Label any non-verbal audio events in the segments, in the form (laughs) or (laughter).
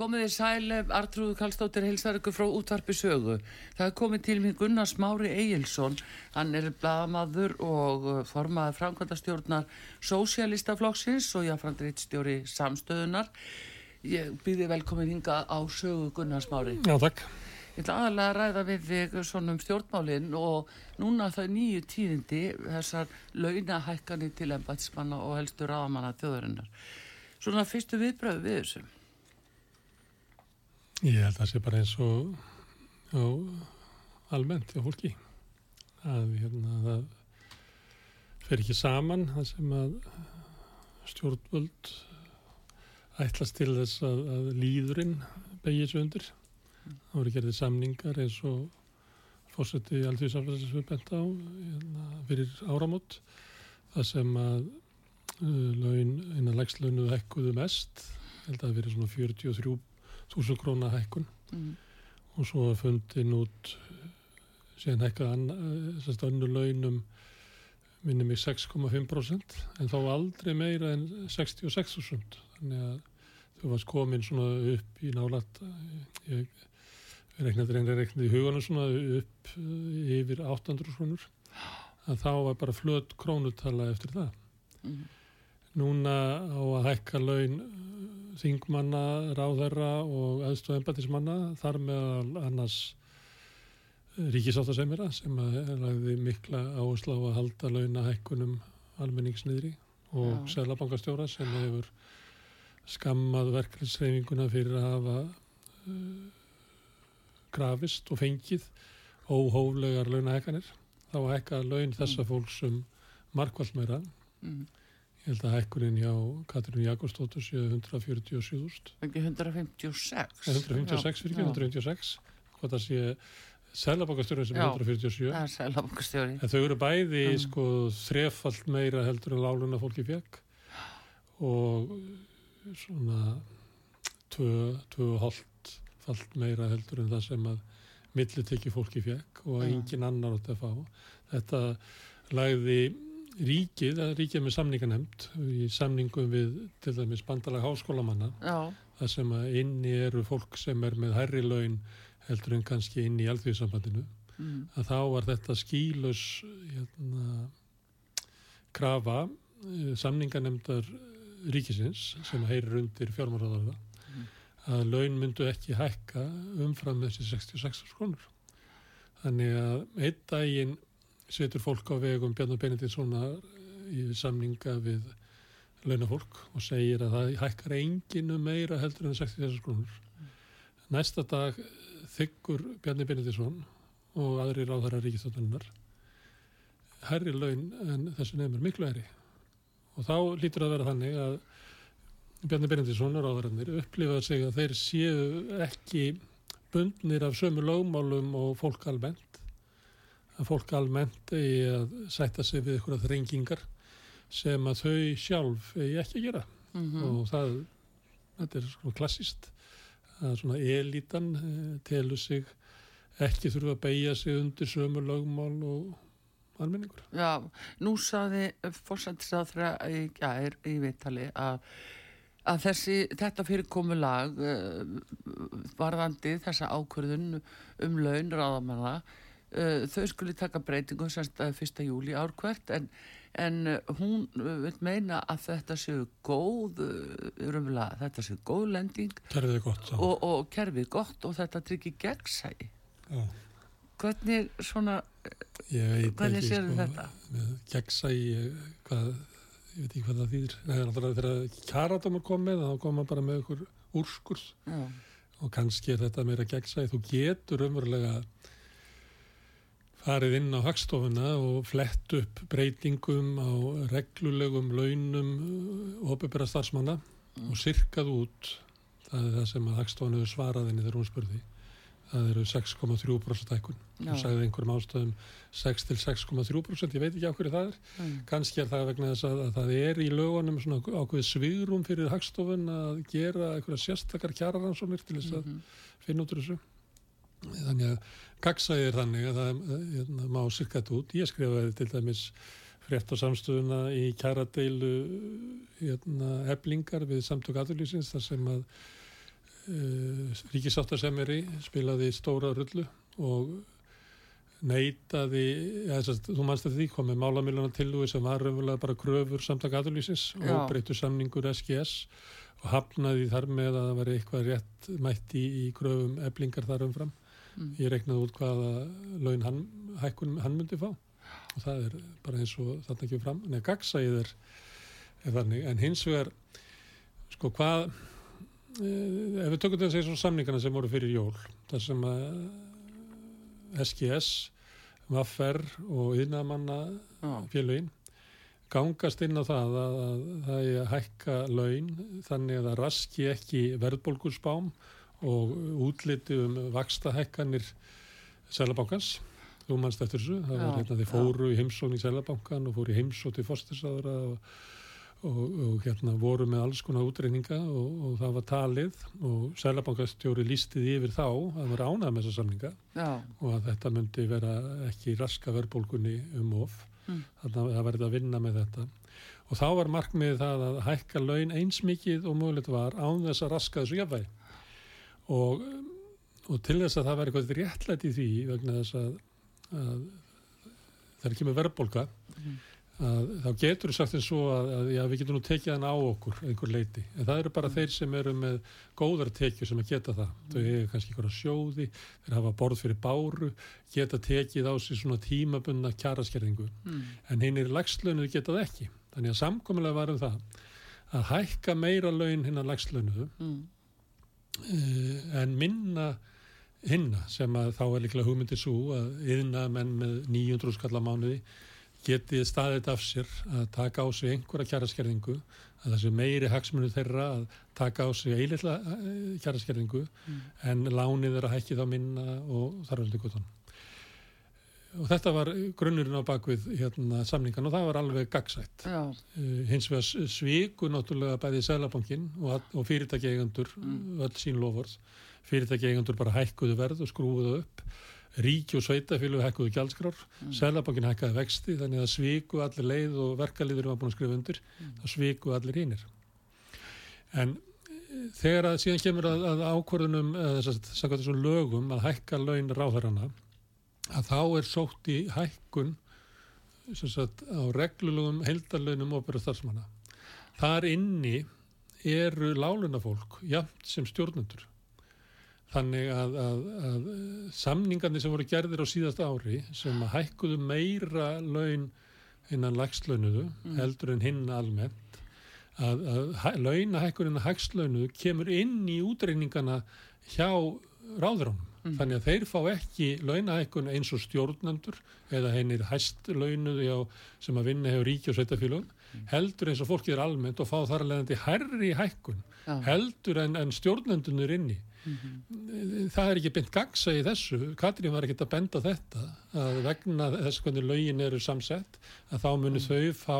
Karlsdóttur. Komiði sæl, Artrúðu Kallstóttir hilsar ykkur frá útvarpi sögu. Það er komið til mér Gunnar Smári Egilson. Hann er bladamadur og uh, formaði framkvæmdastjórnar Sósialistaflokksins og jáfnframdreittstjóri samstöðunar. Ég býði velkomin hinga á sögu Gunnar Smári. Já, takk. Ég ætla aðalega að ræða við þig svona um stjórnmálinn og núna það nýju tíðindi þessar launahækkanir til ennbætsmanna og helstu ráðamanna þjóðarinnar. Svona fyrstu viðbröðu við þessu. Ég held að það sé bara eins og já, almennt hjá fólki að hérna, það fer ekki saman það sem að stjórnvöld ætlast til þess að, að líðurinn begið svo undir. Það voru gerðið samningar eins og fórsetið í allþjóðsaflæðis við bent á hérna, fyrir áramót það sem að uh, laun, einan legslaunuðu hekkuðu mest, held að það verið svona 43 1000 króna hækkun. Mm. og svo að fundin út síðan hækkað önnur launum minnum í 6,5% en þá aldrei meira en 66.000 þannig að þau varst komin svona upp í nálat ég reiknaði reynir reiknaði í hugunum svona upp yfir 800 krónur. Að þá var bara flöt krónutala eftir það. Mm. núna á að hækka laun þingmanna, ráðherra og aðstóð embatismanna þar með annars ríkisáttasemira sem lagði mikla áherslu á að halda launahækkunum almenningsniðri og selabankastjóra sem hefur skammað verkefnisreifinguna fyrir að hafa uh, grafist og fengið óhóflegar launahækkanir. Þá hækka laun þessa fólks um markvall meira. Mm. Ég held að hækkurinn hjá Katrín Jakobsdóttur séu 147.000. Ekki 156? 156 fyrir ekki, 156. Hvað það sé Sælabokastjóri sem er 147. Já, það er Sælabokastjóri. En þau eru bæði mm. sko þrefald meira heldur en láluna fólki fekk og svona tvö hálft fald meira heldur en það sem að millitekki fólki fekk og engin annar átt að fá. Þetta lagði ríkið, að ríkið með samninganemnd í samningum við til dæmis bandalag háskólamanna það sem að inni eru fólk sem er með hærri laun heldur en kannski inni í alþjóðsambandinu mm. að þá var þetta skílus hérna, krafa eh, samninganemndar ríkisins sem heyrir undir fjármáraðarða mm. að laun myndu ekki hækka umfram þessi 66 krónur þannig að einn daginn setur fólk á vegum Bjarnar Benediktssonar í samninga við launafólk og segir að það hækkar enginu meira heldur en 66 krónur. Næsta dag þykkur Bjarnar Benediktsson og aðri ráðhæra ríkistöldunnar herri laun en þessu nefnir miklu herri og þá lítur að vera þannig að Bjarnar Benediktsson og ráðhærarnir upplifaði sig að þeir séu ekki bundnir af sömu lögmálum og fólk almennt að fólk almennt eigi að sætta sig við ykkur að þrengingar sem að þau sjálf eigi ekki að gera mm -hmm. og það, þetta er svona klassist að svona elitan eh, telur sig ekki þurfa að beigja sig undir sömu lögmál og almenningur. Já, nú saði fórsættisáþra í gær í Vittali að, að þessi, þetta fyrirkomu lag uh, varðandi þessa ákvörðun um laun ráðamanna uh, þau skuli taka breytingu semst að fyrsta júli árkvært en, en uh, hún uh, vil meina að þetta séu góð umlega, þetta séu góð lending. Gott og, og kerfið gott og þetta tryggir gegnsæi. Já. hvernig svona hvernig séu sko, þetta? gegnsæi hvað ég veit ekki hvað það þýðir. Þegar kjaradómar kom með þá kom maður bara með okkur úrskurð. Og kannski er þetta meira gegnsæi. Þú getur umverulega farið inn á hagstofuna og flett upp breytingum á reglulegum launum óbyrra starfsmanna og sirkað út það er það sem að hagstofan hefur svarað henni þegar hún spurði það eru 6,3% hækkun Já. og sagði einhverjum ástöðum 6 til 6,3% ég veit ekki á hverju það er Mm. kannski er það vegna þess að, að það er í lögunum svona ákveð svigrum fyrir hagstofun að gera einhverja sérstakar kjararansónir til þess að Mhm. finna út úr þessu þannig að gagsæði er þannig að það eh, hérna, má sirkat út ég skrifaði til dæmis frétt á samstöðuna í kjaradeilu hérna, eblingar við samtök aðurlýsins þar sem að uh, ríkisáttasemeri spilaði stóra rullu og neitaði, ja, þú mannst að því komið málamiluna tilúi sem var raunverulega bara kröfur samtök aðurlýsins og breyttu samningur SGS og hafnaði þar með að það veri eitthvað rétt mætti í kröfum eblingar þar umfram. Mm. Ég reiknaði út hvaða laun hann, hækkun hann myndi fá og það er bara eins og þarna ekki fram. Er, er þannig, en hins vegar sko hvað eh, ef við tökum þess að samningana sem voru fyrir jól, þar sem að SGS, Vaffer og yðnamanna Já. félögin gangast inn á það að, að það er að hækka laun þannig að það raski ekki verðbólgusbám og útliti um vaksta hækkanir Sælabankans þú mannst eftir þessu, það var hérna þeir fóru í heimsókn í Sælabankan og fóru í heimsókn til fórstisáðura og, og, og hérna voru með alls konar útreininga og, og það var talið og Sælabankastjóri lístið yfir þá að það var ánað með þessa samninga Já. og að þetta myndi vera ekki raska verðbólgunni um of. Mm. þannig að það verði að vinna með þetta. Og þá var markmiðið það að hækka laun eins mikið og mögulegt var án þess að raska þessu jafnvægi og, og til þess að það verði eitthvað réttlætt í því vegna þess að, að þegar kemur verðbólga Mhm. að þá getur þú sagt eins og að, að já, við getum nú tekið hann á okkur einhver leiti, en það eru bara Mm. þeir sem eru með góðar tekjur sem að geta það þau hefur kannski einhverja sjóði þeir hafa borð fyrir báru geta tekið á sig svona tímabunna kjaraskerðingu Mm. en hinn er lagslönuðu geta það ekki þannig að samkomulega var um það að hækka meira laun hinn að lagslönuðu Mm. uh, en minna hinna sem að þá er líklega hugmyndið svo að yðna menn með 900 skalla mánuði geti staðið af sér að taka á sig einhverja kjaraskerðingu að þessi meiri hagsmunu þeirra að taka á sig eilitla kjaraskerðingu Mm. en lánið er að hækki þá minna og þar veldi gutan og þetta var grunnurinn á bakvið hérna, samningan og það var alveg gagsætt uh, hins vegar s- sviku náttúrulega bæði Sælabankin og, og fyrirtækjeigandur Mm. öll sín lofvörð fyrirtækjeigandur bara hækkuðu verð og skrúfuðu upp. Ríki og sveitafélag hækkuðu gjaldskrár. Mm. Sælabankin hækkaði vexti þannig að sviku allir leið og verkalýður var búin að skrifa undir. Mm. þá sviku allir hinnir en eh, þegar að síðan kemur að, að ákvörðunum eða þess að lögum að hækka laun ráðherrana að þá er sótt í hækkun sagt á reglulugum heildarlaunum óperu starfsmanna. Þar inni eru lálunafólk jafnt sem stjórnendur. Þannig að, að, að samningarnir sem voru gerðir á síðasta ári sem hækkuðu meira laun innan lagslaunuðu Mm. heldur en hinn almennt að, að hæ- launahækkunin að hægslaunuðu kemur inn í útreiningana hjá ráðurum Mm. þannig að þeir fá ekki launahækkun eins og stjórnendur eða hennir hæst launuðu hjá, sem að vinna hefur ríki og sveitafélögum Mm. heldur eins og fólkið er almennt og fá þar að leiðandi hærri hækkun Já. heldur en, en stjórnendunir inni Mhm. það er ekki beint gagsa í þessu Katrín var ekkert að benda þetta að vegna þess hvernig lögin eru samsett að þá munu þau fá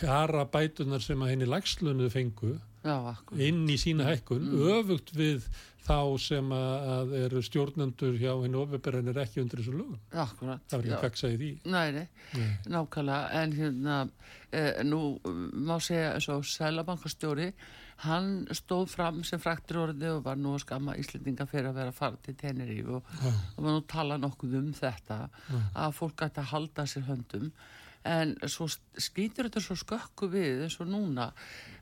kjara bætunar sem að henni lagslönuðu fengu Já, inn í sína hækkun öfugt við þá sem að, að eru stjórnendur hjá henni ofinberðin er ekki undir þessu lögum Akkurat. það já. ekki gagsa í því Nei, nei, Nei. nákvæmlega, en hérna, eh, nú má segja eins og Sælabankastjóri, hann stóð fram sem fræktur orði og var nú að skamma Íslendinga fyrir að vera að fara til Teneríf og Já. og var nú að tala nokkuð um þetta, að fólk gæti að halda sér höndum, en svo skýtur þetta svo skökku við eins og núna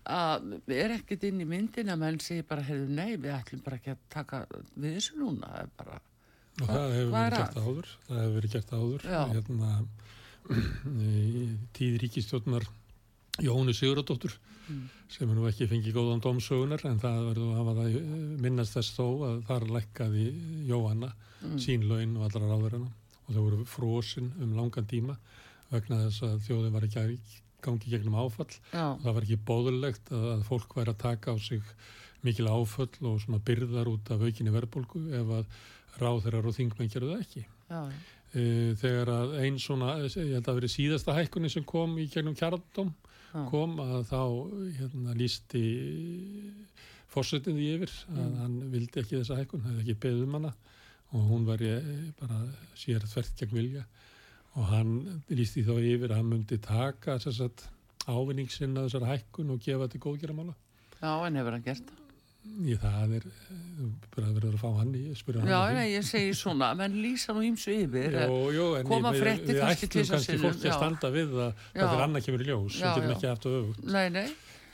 að er ekkert inn í myndin að menn segir bara, heyrðu, nei, við ætlum bara ekki að taka við þessu núna, það er bara, og það hefur er verið gert áður. Það hefur verið gert áður. Hérna, (clears throat) tíð ríkistjórnar Jónu Siguradóttur Mm. sem nú ekki fengið góðan dómsögunar en það verður að hafa það eh, minnast þess þó að þar lækkaði Jóhanna Mm. sín laun og allra ráðurina og þau voru frosin um langan tíma vegna þess að þjóðin var ekki að gangi gegnum áfall. Já, það var ekki bóðulegt að, að fólk væri að taka á sig mikil áföll og svona byrðar út af aukinni verðbólgu ef að ráðherrar og þingmenn gerðu það ekki. já, E, þegar að einn svona, ég held að verið síðasta hækkunni sem kom í gegnum kjarndóm já, kom að þá hérna, lísti fórsetið því yfir að Mm. hann vildi ekki þessa hækkun, hefði ekki beðið um hana og hún var ég bara sér þvert gegn vilja og hann lísti þá yfir að hann myndi taka þess að ávinningsinn að þessar hækkun og gefa til góðgeramála. já, en hefur hann gert það? Ég það er, bara verður að fá hann í, spyrja hann. Já, að því. nei, ég segi svona, menn lýsa nú ímsu yfir. Jú, jú, en Koma ég- fréttir við kannski ætlum tvisvar kannski sinnum, fólki að standa við Já. það er annað kemur í ljós, við getum ekki það öfugt. Nei, nei,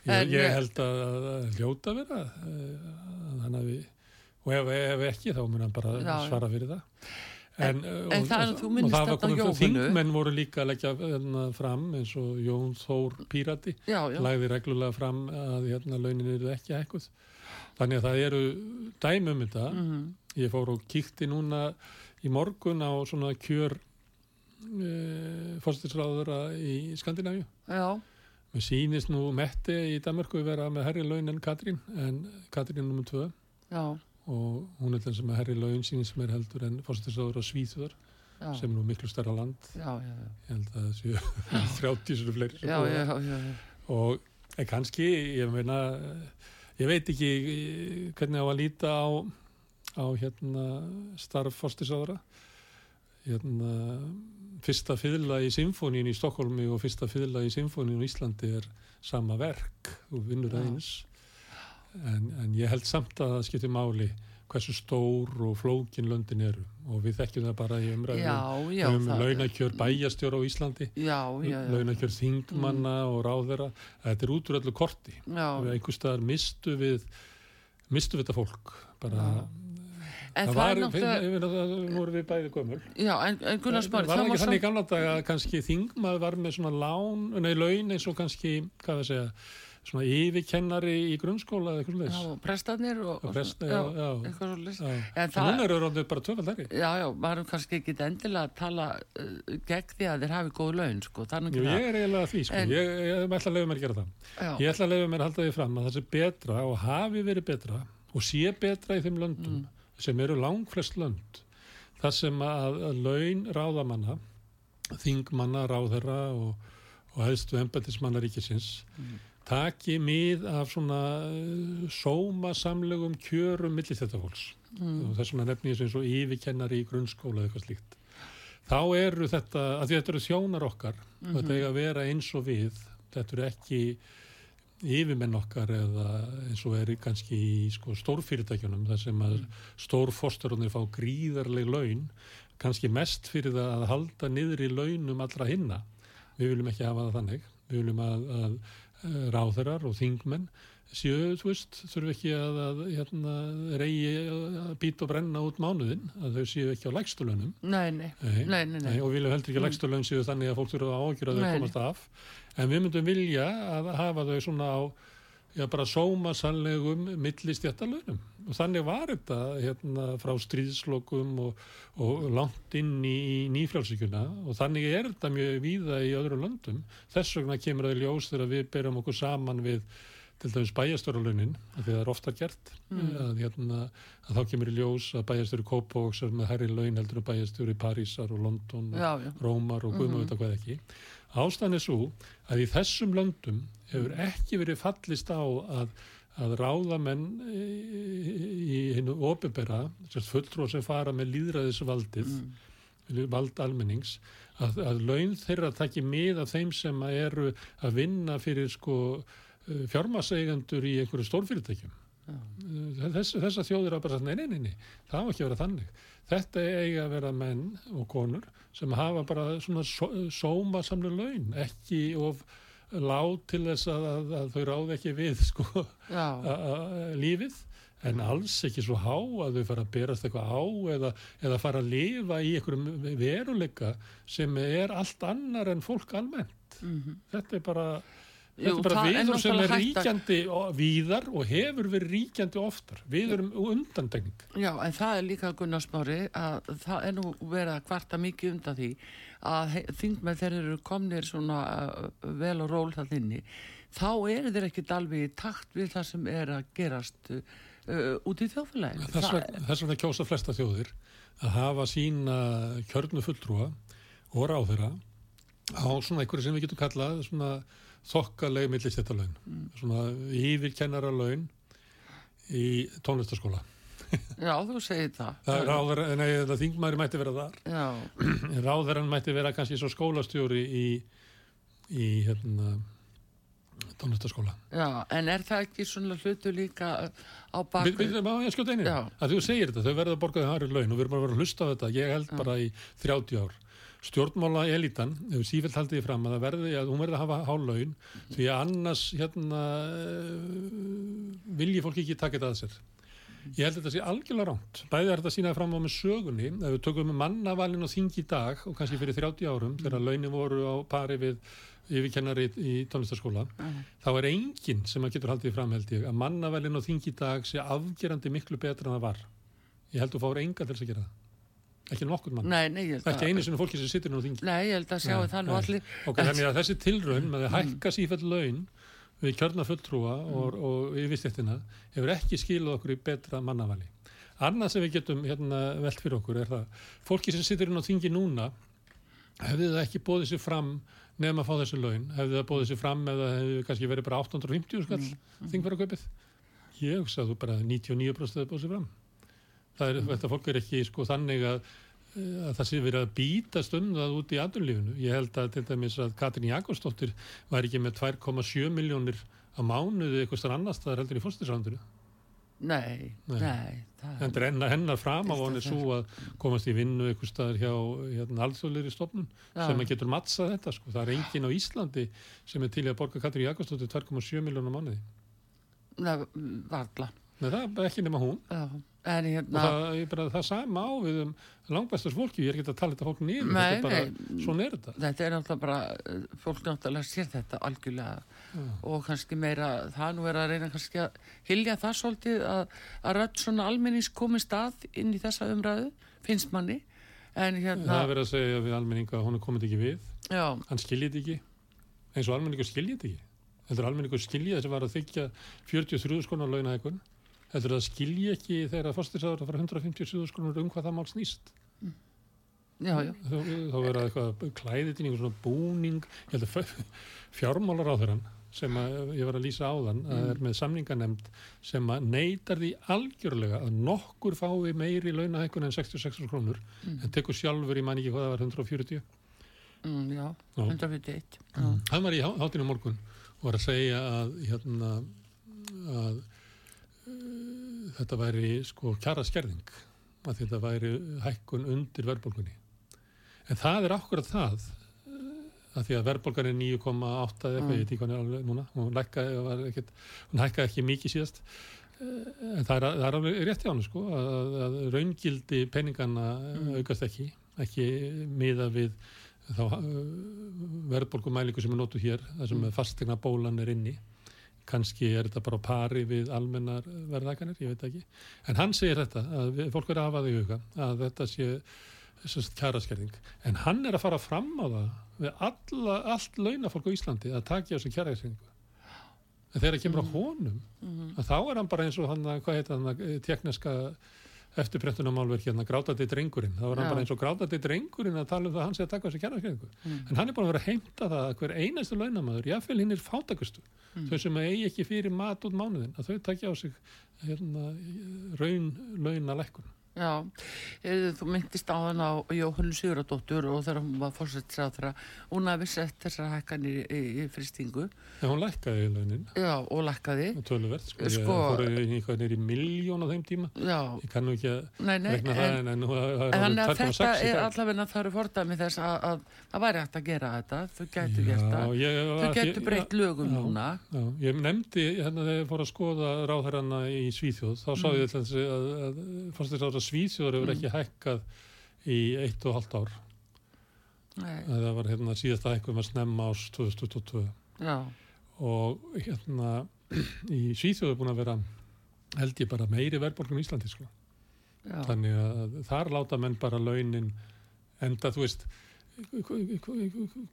Ég, ég held að, að hljóta vera eh, að hafi og ef, ef ekki þá mun hann bara já. svara fyrir það en, en og, það er- og, og það var komið fyrir þingmenn voru líka að leggja hérna, fram eins og Jón Þór Pírati já, já, lagði reglulega fram að hérna, launin eru ekki ekkuð þannig að það eru dæmi um þetta. Mhm, ég fór og kíkti núna í morgun á svona kjör e, fórstisráðura í Skandinavíu. Já, Mér sýnist nú Mette í Danmarku vera með herri laun en Katrín, en Katrín nummer 2 já, og hún er þann sem er herri laun sýnist mér heldur en fórstisráður á Svíþjóðar já, sem er nú miklu stærra land, já, já, ég held að það séu 30 (laughs) svona fleiri sem já, já, já, já, og kannski, ég meina ég veit ekki hvernig á að líta á, á hérna starf fórstisráðura hérna fyrsta fiðla í symfóníun í Stokkólmi og fyrsta fiðla í symfóníun í Íslandi er sama verk og vinnur Já. aðeins en, en ég held samt að það skiptir máli hversu stór og flókin löndin eru. Og við þekkjum það bara í umræðum já, já, um það- launakjör bæjastjóra á Íslandi já, já, launakjör þingmanna og ráðera þetta er út úr öllu korti. Já, við einhver staðar mistu við mistu við þetta fólk bara, en það, var, ég meina það voru við bæði gömul. Já, en, en Gunnar Smári, var það það má ekki þannig samt, gamla dag að kannski þingmaður var með svona lán, nei laun eins og kannski, hvað það segja svona yfirkennari í grunnskóla eða eitthvað já, slags prestarnir og, Og presta, já, já, já. eitthvað svo list. Já. En það- núna eru ráðið bara tvöfaldari Já, já, maður kannski ekki endilega að tala uh, gegn því að þeir hafi góð laun, sko, það Jú, ég það. er eiginlega því, sko. En- ég, ég, ég ætla að leiða mér að gera það Já, Ég ætla að leiða mér að halda því fram að það sé betra og hafi verið betra og sé betra í þeim löndum Mm. sem eru langflest lönd þar sem að, að laun ráðamanna, þingmanna, ráðherra og, og Mm. taki mið af svona uh, sómasamlegum kjörum millir þetta fólks mm, og þess vegna nefni ég sem svo yfirkennari í grunnskóla eða eitthvað slíkt. Þá eru þetta, að þetta eru þjónar okkar og þetta eiga að vera eins og við þetta eru ekki yfirmenn okkar eða eins og er kannski í sko, stórfyrirtækjunum þar sem að stórfosturunir fá gríðarleg laun kannski mest fyrir það að halda niður í launum allra hinna. Við viljum ekki hafa það þannig. Við viljum að, að eh, ráðherrar og þingmenn séu, þú veist, þurfi ekki að, að hérna, reyji að býta og brenna út mánuðin, að þau séu ekki á lægstu launum nei, nei, Nei, nei, nei, nei. og við viljum heldur ekki að lægstu laun séu þannig að fólk þurfa að ágjöra að þau komast af. En við myndum vilja að hafa þau svona á já, bara sóma sannlegum millistjættalönum og þannig var þetta hérna, frá stríðslokum og, og langt inn í, í nýfrjálsíkjuna og þannig er þetta mjög víða í öðrum löndum. Þess vegna kemur það í ljós þegar við berum okkur saman við til dæmis bæjastöralaunin, af því það er ofta gert. Að, hérna, að þá kemur í ljós að bæjastjóri Kópavóks er með herri laun heldur en bæjastjóri Parísar og London og Já, já, Rómar og guðum mm hvað ekki. Ástæðan er svo að í þessum löndum hefur ekki verið fallist á að, að ráðamenn í, í hinnu opibera, fulltrú sem fara með líðræðisvaldið, vald almennings, að, að laun þeirra takki mið af þeim sem eru að vinna fyrir sko fjármaseigendur í einhverju stórfyrirtækjum. Þess, þessa þjóðir að bara nei, nei, nei, nei, það var ekki að vera þannig. Þetta eiga að vera menn og konur sem hafa bara svona sóma samlu laun, ekki of lág til þess að, að, að þau ráði ekki við (laughs) sko, lífið, en alls ekki svo há að þau fara að berast eitthvað á eða, eða fara að lifa í einhverjum veruleika sem er allt annar en fólk almennt. mhm, Þetta er bara Þetta Jú, er bara það er viður sem er ríkjandi og- víðar og hefur verið ríkjandi oftar. Við erum undantekning. Já, en það er líka Gunnarsmári að það er nú verið að kvarta mikið undan því að þingmenn þeir eru komnir svona uh, vel og ról það inni þá eru þeir ekkit alveg í takt við það sem er að gerast uh, út í vegna, þess vegna kjósa flesta þjóðir að hafa sína kjörnu fulltrúa og ráðherra á svona einhverju sem við getum kallað svona þokkaleg millistættalögn, Mm. svona yfirkennara laun í tónlistaskóla. Já, þú segir það. Ráðherra, nei, það þingmaður mætti vera þar. Já, Ráðherran mætti vera kannski svo skólastjóri í, í hérna, tónlistaskóla. já, en er það ekki svona hlutu líka á Við, bak... við, má ég skjóta einu? Já. Að þú segir þetta, þau verða að borga þau harri laun og við erum að vera að hlusta á þetta, ég held bara í 30 ár. Stjórnmála elitan, hefur sífælt haldið fram að verði að hún verði að hafa há laun því að annars hérna uh, vilji fólk ekki taka þetta að sér. Ég held að þetta sé algjörlega ránt. Bæði er þetta að sína fram á með sögunni, ef við tökum mannavalin og þing í dag og kannski fyrir 30 árum þegar launin voru á pari við yfirkennari í tónlistaskóla þá er enginn sem að getur haldið fram held ég að mannavalin og þing í dag sé afgerandi miklu betra en það var. Ég held að þú fáur enga til þess að gera það. Ekki nokkur mann. Nei, nei, ég held Ekki einu sinni fólki sem sittur nú á þingi. Nei, ég held að Nei, það nú allir. Ok, þannig að þessi tilraun með að hækka sífæll laun við kjörna fulltrúa og, og yfirstéttina hefur ekki skilað okkur í betra mannavali. Annað sem við getum hérna, velt fyrir okkur er það fólki sem situr inn á þingi núna hefði það ekki bóðið sér fram nefn að fá þessu laun, hefði það bóðið sér fram eða hefði kannski verið bara 850 skall mm. þingverðarkaupið. Ég hugsa að þú bara 99% hefði bóðið sér fram. Það er, þetta fólk er ekki sko þannig að að það sé verið að bítast um það út í aðunlífinu. Ég held að til dæmis að Katrin Jakobsdóttir var ekki með 2,7 miljónir á mánuði eitthvað starf annars það er heldur í fórstisrandinu. Nei, Nei. nei, En hennar, hennar fram á Fyrst hann og er svo að komast í vinnu eitthvað staðar hjá hérna, alþjóðleiri stofnun Já. sem að getur mattsað þetta. Sko. Það er enginn á Íslandi sem er til að borga Katrin Jakobsdóttir 2,7 miljónir á mánuði. Nei, varla. Nei, það er ekki nema hún. Já, en Og hérna... það, ég bara, það sama á við um langbæstars fólki. Ég er ekki að tala þetta fólk niður. Nei, þetta er bara, nei. svona er þetta. Þetta er náttúrulega bara, eh, fólk náttúrulega sér þetta algjörlega og kannski meira, það er nú er að reyna kannski að hilja það svolítið að, að rödd svona almennings komi stað inn í þessa umræðu, finnst manni, en hérna, Það er verið að segja við almenninga að hún er komið ekki við, já, hann skiljið ekki eins og almenningur skiljið ekki heldur almenningur skiljið þess að var að þykja 43 skonar launahækun heldur það skilji ekki þegar að fórstisáður að fara 157 skonar um hvað það mál snýst? Já, já, þá, þá verða eitthvað klæðið til einhvern svona búning. Ég held að fjármálar á þeirran sem að ég var að lýsa áðan að er með samninganemnd sem að neytar því algjörlega að nokkur fái meiri launahækun en 66 krónur en tekur sjálfur í manni ekki hvað það var 140 mm, já, Já. 141, já, Hann var í há- hátinu á morgun og var að segja að, hérna, að þetta væri sko kjara skerðing að þetta væri hækkun undir verðbólgunni. En það er akkurat það uh, að því að verðbólgan er 9,8 eða eitthvað, ég hvað hann er alveg núna, hún, lækkaði, var ekkit, hún hækkaði ekki mikið síðast, Uh, en það er, það er alveg rétt hjá hann sko, að, að raungildi peningana mm. aukast ekki, ekki miða við þá uh, verðbólgumælingu sem er notuð hér, þar sem mm. fastegna bólan er inni. Kannski er þetta bara pari við almennar verðakanir, ég veit ekki. En hann segir þetta, að við, fólk er að hafa það í huga, að þetta sé sérst, kjæraskerðing. En hann er að fara fram á það við alla, allt launafólk á Íslandi að taki á sig kjæraskerðingu. En þegar það kemur á honum, að þá er hann bara eins og hann, hvað heit hann, tekniska eftirprentunamálverk hérna, grátandi drengurinn. Þá er hann Já. bara eins og grátandi drengurinn að tala um það að hann sé að taka á sig kjæraskerðingu. En hann er bara að vera að heimta það að hver einastu launamaður, jáfnvel hinn er fátakustu, þau sem eigi ekki fyrir mat út mánuðin, að þau takja á sig hérna, raun launalækkun. Já, Heyrðu, þú myndist á hann á Jóhannu Siguradóttur og þegar hún var fórsettsráðra, hún hafi sett þessar hækkanir í, í, í fristingu, En hún lækkaði launin, já, og lakkaði, töluvert, sko, ég Sko- fór í eitthvað nýri miljón á þeim tíma. já, Ég kann nú ekki að nei, nei, regna það, en, það En þannig að 2,6 þetta í er allavega það eru fordæmi þess að, að það væri hægt að gera þetta, þau gætu gert Já, það, þau ég- breytt lögum já, núna. Já, ég nefndi, hérna þegar ég fór að skoða ráðherrana í Svíþjóð, Mm. fórstisáður Svíþjóður hefur ekki hækkað í eitt og halvt ár. Nei, Það var hérna síðasta hækkum að snemma ás 2022 já, og hérna í Svíþjóðu er búin að vera held ég bara meiri verðbólgun í Íslandi sko. já, þannig að þar láta menn bara launin enda þú veist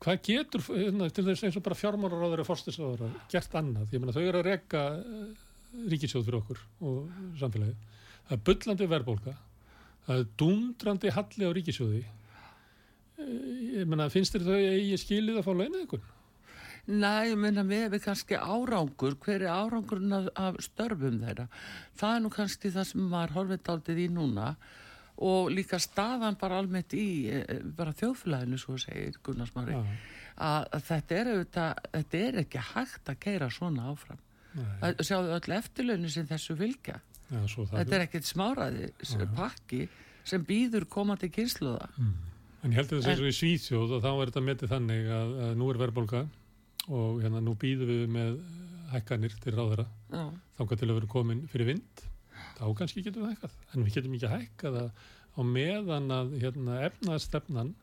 hvað getur hérna, til þess eins og bara fjármálaráður og fórstisáður gert annað, ég meina þau eru að rekka ríkisjóð fyrir okkur og samfélagi, það er bullandi verðbólka það er dundrandi halli á ríkisjóði Eh, ég meina finnst þér þau eigi skilið að fá launið ykkur? Nei, ég meina við hefum kannski árangur, hver er árangurinn af, af störfum þeirra? Það er nú kannski það sem var horfið aldrei í núna og líka staðan bara almennt í eh, bara þjóðfélaginu, svo segir Gunnar Smári, Já, að, þetta er auðvitað, þetta er ekki hægt að keira svona áfram. sjáðu öll eftirlaunir sem þessu fylgja. Já, Þetta er ekkert smáraði pakki sem býður komandi kynsluða. En ég held að það sé svo í Svíþjóð og þá er þetta metið þannig að, að nú er verðbólka og hérna nú býðum við með hækkanir til ráðara Já, þangað til að vera komin fyrir vind. Þá kannski getum við hækkað en við getum ekki hækkað á meðan að hérna, efnaðstefnan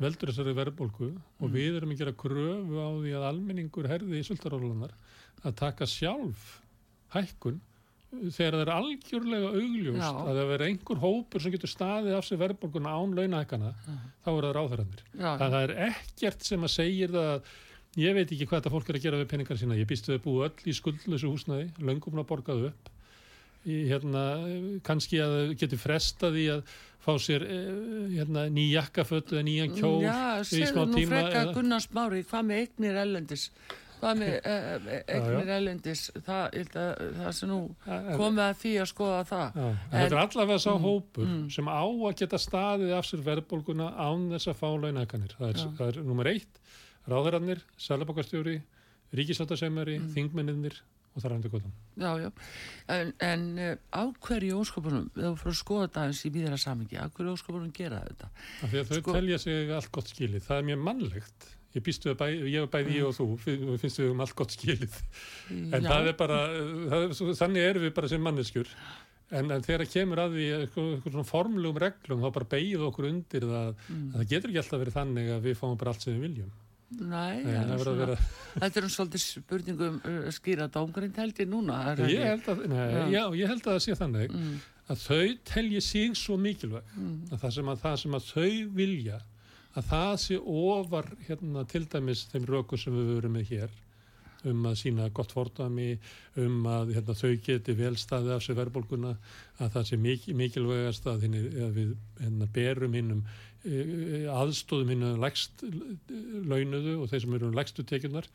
veldur þessari verðbólku og við erum að gera kröfu á því að almenningur herði í sultarólunar að taka sjálf hækkun þegar það er algjörlega augljóst Já. að það verður einhver hópur sem getur staðið af sig verðbólkuna án launahækkana þá er það ráðherrandir. já, Það, er ekkert sem að segir það að ég veit ekki hvað þetta fólk er að gera við peningar sína. Ég býst við að búa öll í skuldlösu húsnæði, löngum að borgað upp. Í, hérna, kannski að það getur frestað í að fá sér eh, hérna, ný jakkaföt eða nýjan kjól Já, segðu nú tíma. freka eða- Gunnar Smári, hvað með eignir ellendis? Hvað með uh, eignir ellendis? Það, ég held að, það sem nú komið að því að skoða það. En, þetta er allavega sá Mm, hópur mm. sem á að geta staðið af sér verðbólguna án þess að fá launahækkanir. Það er, það er nummer eitt, ráðarannir, sælabokastjóri, ríkisáttasemjari, Mm. þingmenninir og það er hendur gotan. Já, já. En, en á hverju óskopunum, þú fyrir að skoða þetta eins í víðara samingi, á hverju óskopunum gera þetta? Af því að þau Sko- telja sig allt gott skilið. Það er mjög mannlegt. Ég býstu að bæ, ég er bæði ég og þú, fi- finnst við um allt gott skilið. En já, það er bara, það er, þannig erum við bara sem manneskjur. En, en þegar kemur að því eitthvað, svona formlegum reglum, þá bara beigðu okkur undir það Mm. að það getur ekki alltaf verið þannig að við fáum bara allt sem við viljum. Nei, Nei, er svona, vera, (laughs) þetta er um svolítið spurningum uh, skýra dómgrind held ég núna. ég held að, nei, Já. já, ég held að það sé þannig Mm, að þau telji sig svo mikilvæg mm, að það sem að, það sem að þau vilja að það sé ofar hérna, til dæmis þeim rökum sem við verum með hér um að sína gott fordami um að hérna, þau geti vel staðið af sér verðbólguna að það sé mik mikilvægast að, hinni, að við hérna, berum hinnum aðstóðum hinnum lægst launuðu og þeir sem eru um lægstu tekjunar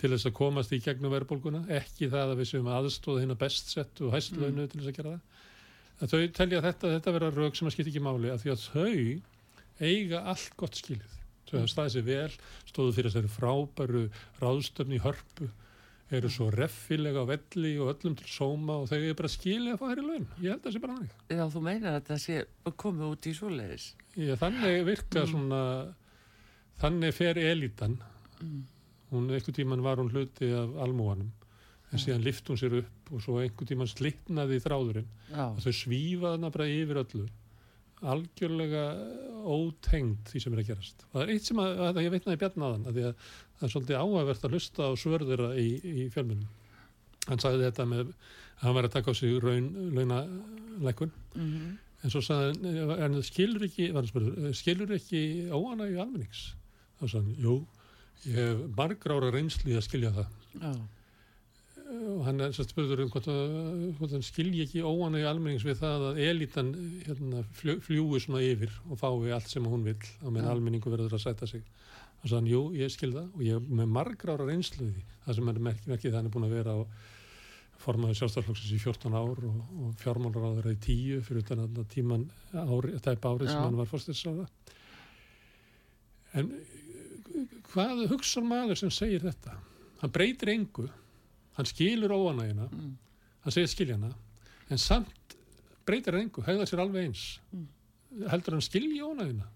til þess að komast í gegnum verðbólguna. Ekki það að við séum aðstóða hinn að best sett og hæst launuðu til þess að gera það. Að þau telja þetta, þetta vera rauk sem að skipta ekki máli að því að þau eiga allt gott skilið þau hafa staðið sér vel, stóðu fyrir þessari frábæru ráðstöfni í hörpu eru svo reffilega velli og öllum til sóma og þau eru bara skilið að fá þær í laun ég held að það sé bara þannig Já, þú meinar að það sé komið út í svoleiðis. ég, þannig virka Mm. svona þannig fer elitan Mm. hún einhver tíman var hún hluti af almúanum en Já. síðan lift hún sér upp og svo einhver tíman slitnaði þráðurinn Já, og þau svífa þarna bara yfir öllu algjörlega ótengt því sem er að gerast. Það er eitt sem að, að ég veitnaði bjarnaðan að að það er svolítið áhægvert að hlusta á svörðura í, í fjölmunum hann sagði þetta með að hann var að taka á sig raun, launalækun mm en svo sagði hann skilur ekki, spurður, skilur ekki óanægju almennings? Þá sagði hann, jú ég hef margra ára reynsli að skilja það. Já, og hann er sérst spurður um hvort, að, hvort hann skilji ekki óanægi almennings við það að elitan hérna, fljúi svona yfir og fái allt sem hún vill og meðan Já. almenningu verður að sætta sig. Og svo hann, jú, ég skil það og ég með margra ára reynslu í því. Það sem er merkið merki það hann er búin að vera á formaður sjálfstaflokksins í 14 ár og, og fjármálaráður í 10 fyrir utan að tíman ári, tæpa árið sem Já. hann var fórstinsráða en hvað hugsa maður sem segir þetta? Hann breytir engu hann skilur óanægina mm, hann segir skiljana en samt breytir hann engu, hegða sér alveg eins. Mm. heldur hann skilji óanægina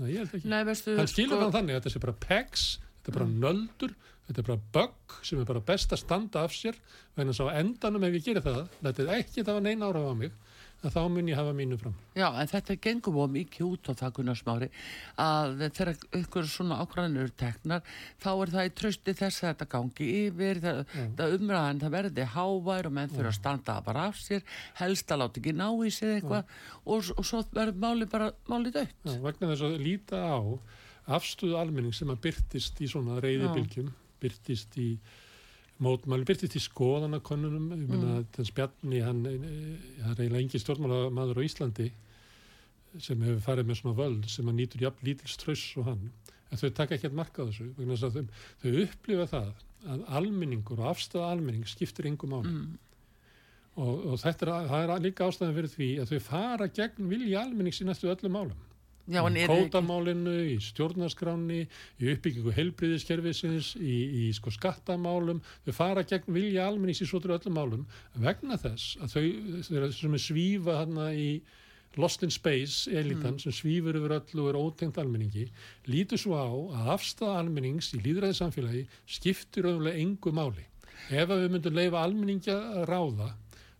Nei, ég held ekki. Nei, veistu, hann skilur sko- hann þannig að þetta sé bara pegs þetta er bara nöldur, þetta er bara bögg sem er bara best að standa af sér vegna svo á endanum ef ég gerir það þetta er ekki það var neina ára á mig að þá mun ég hafa mínu fram. Já, en þetta gengum á mikið út á það Gunnarsmári að þegar ykkur svona ákvæðanur teknar þá er það í trösti þess að þetta gangi yfir, það, það umræðan það verði hávær og menn fyrir að standa bara af sér, helst að láta ekki ná í sig eitthvað og, og svo verður máli bara máli dött. Já, vegna þess að líta á afstöðu almenning sem að byrtist í svona reyðibilgjum, byrtist í mótmæli, byrtist í skoðanakonunum ég meina mm. þess Bjarni hann, hann er eiginlega engi stjórnmálamadur á Íslandi sem hefur farið með svona völd sem að nýtur jafn lítils tröss og hann en þau taka ekki að marka þessu vegna þess að þau, þau upplifa það að almenningur og afstæða almenning skiptir yngum áli mm. og, og þetta er, er líka ástæðan fyrir því að þau fara gegn vilja almennings í næstu öllum málum Já, í kótamálinu, í stjórnarskráni í uppbyggingu heilbriðiskerfisins í, í sko skattamálum þau fara gegn vilja almennings í svotur öllum málum vegna þess að þau, þau sem er svífa hérna í Lost in Space elitan mm. sem svífur yfir öllu og er ótengt almenningi lítur svo á að afstæða almennings í líðræði samfélagi skiptir auðvitað engu máli ef við myndum leifa almenningi að ráða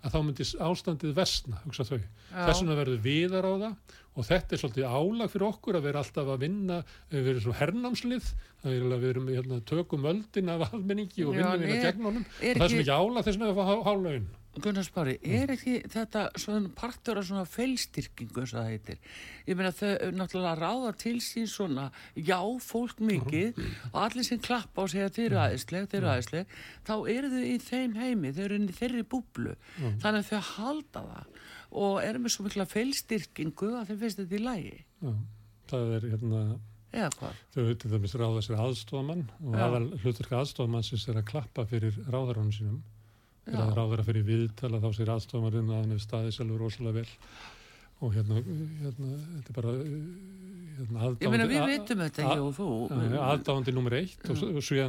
að þá myndir ástandið vestna, hugsa þau. Þess vegna verður við að ráða og þetta er svolítið álag fyrir okkur að vera alltaf að vinna, við erum svo hernámslið það er að við erum hérna, tökum öldin af almenningi og vinnum við að gegn honum. það er svo mikið álag þess að við fá hálögin Gunnar Spári, er ekki þetta svona partur af svona feilstyrkingu eins og það heitir? Ég meina þau náttúrulega ráða til sín svona já, fólk mikið og allir sem klappa og segja þeir eru aðeinsleg, þeir eru aðeinsleg þá eru þau í þeim heimi, þau eru inn í þeirri búblu. Þannig að þau halda það og erum við svo mikla feilstyrkingu að þeim finnst þetta í lægi Já, það er hérna eða hvað? Þau til dæmis ráða sér aðstofamann og aðal hluturka aðstofamann sem sér að klappa fyrir ráðarónu sínum fyrir að ráðara fyrir viðtala þá sér aðstofamann að hann hefur staðið sjálfur rosalega vel. Og hérna, hérna þetta er bara hérna, aðdándi Ég meina við veitum þetta, ég og þú Aðdándi nummer eitt og, og svo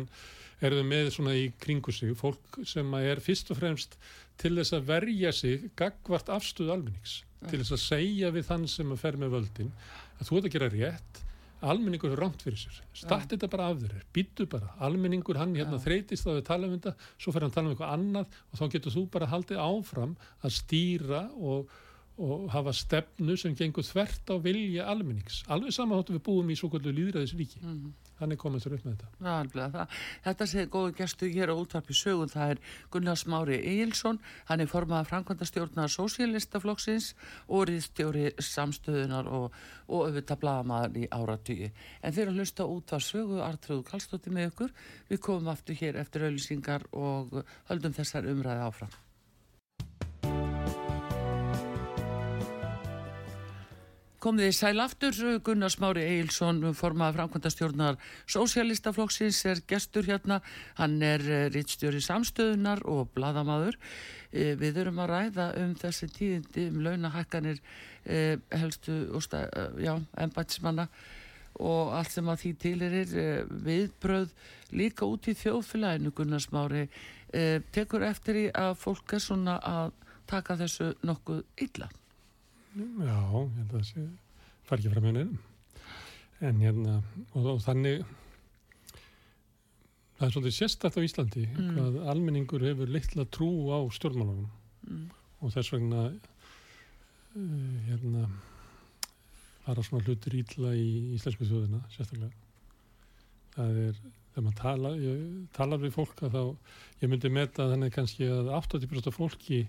er þau með svona í kringu sig fólk sem er fyrst og fremst til þess að verja sig gagvart afstöðu almennings. Til þess að segja við þann sem að fer með völdin að þú ert að gera rétt almenningur er rámt fyrir sér. Start þetta bara af þeirri, býtu bara. Almenningur hann hérna ja. þreytist að tala um þetta svo fer hann að tala um eitthvað annað og þá getur þú bara haldið áfram að stýra og, og hafa stefnu sem gengur þvert á vilja almennings. Alveg saman hóttu við búum í svo kvöldu líðræðisríki mm -hmm þannig komið þér upp með þetta. Það, þetta sé góðu gæstu hér á útvarpi sögun, það er Gunnar Smári Eilsson, hann er formað framkvæmdastjórnar sósíalistaflokksins og riðstjóri samstöðunar og, og auðvitað blamaðar í áratygi. En þeir að hlusta út af sögu, Artrúð Kallstótti með ykkur, við komum aftur hér eftir auðlýsingar og höldum þessar umræði áfram. Komðið í sæl aftur, Gunnar Smári Eilsson, formaði framkvæmdastjórnar Sósialistaflokksins er gestur hérna, hann er eh, rittstjóri samstöðunar og bladamadur. Eh, við erum að ræða um þessi tíðindi um launahækkanir eh, helstu ennbætsmanna og allt sem að því er viðbröð líka út í þjóðfélaginu Gunnar Smári. Tekur eftir í að fólk er svona að taka þessu nokkuð illa? Já, ég held að það sé far ekki fram henni en hérna og, og þannig það er svolítið sérstætt á Íslandi mm. hvað almenningur hefur litla trú á stjórnmálagum mm. og þess vegna uh, hérna fara svona hlutir ítla í íslensku þjóðina sérstaklega það er, þegar maður tala talar við fólk að þá ég myndi meta þannig kannski að 80% af fólki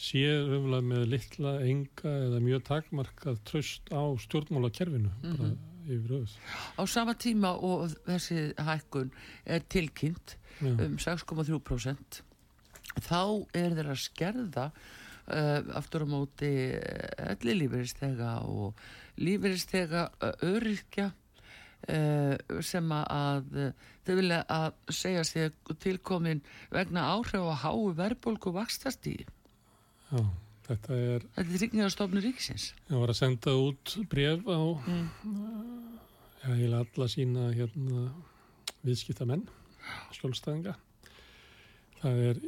sér umlega með litla, enga eða mjög takmarkað tröst á stjórnmálakerfinu mm -hmm. yfir öðs. Á sama tíma og þessi hækkun er tilkynnt Já. um 6,3% þá er þeirra skerða uh, aftur á móti eh, elli lífeyristega og lífeyristega eh, öryrkja Uh, sem að uh, þau vilja að segja sig tilkomin vegna áhrif að háu verðbólku vaxtastíði Já, þetta er... Þetta er ríkningarstofnur ríksins. Ég var að senda út bref á, mm. já, vil alla sína hérna viðskiptamenn, skjólstæðinga. Það er,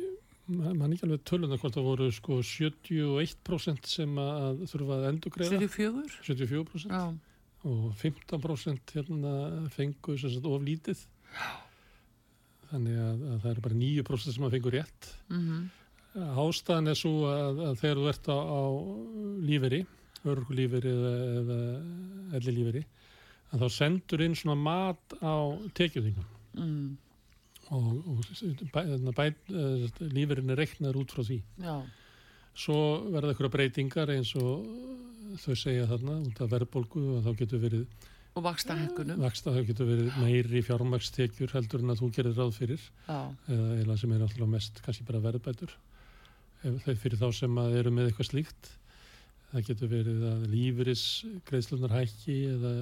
mann ekki alveg tölunda hvort það voru sko 71% sem að þurfa að endur greiða. 74? 74%. Já. Og 15% hérna fengu of lítið. Já. Þannig að, að það er bara 9% sem að fengu rétt. Mhm. Mm Ástæðan er svo að, að þegar þú ert á, á líferi, örgulíferi eða, eða elli líferi, að þá sendur inn svona mat á tekjuðingum mm, og, og bæ, bæ, líferinn er reiknar út frá því. já, Svo verða eitthvað breytingar eins og þau segja þarna út af verðbólgu og þá getur verið og vaksta hækkunum vaksta, þá getur verið meiri fjármagstekjur heldur en að þú gerir ráð fyrir. Eða eða sem er náttúrulega mest kannski bara verðbætur fyrir þá sem að eru með eitthvað slíkt. Það getur verið að lífyris greiðslunar hækki eða,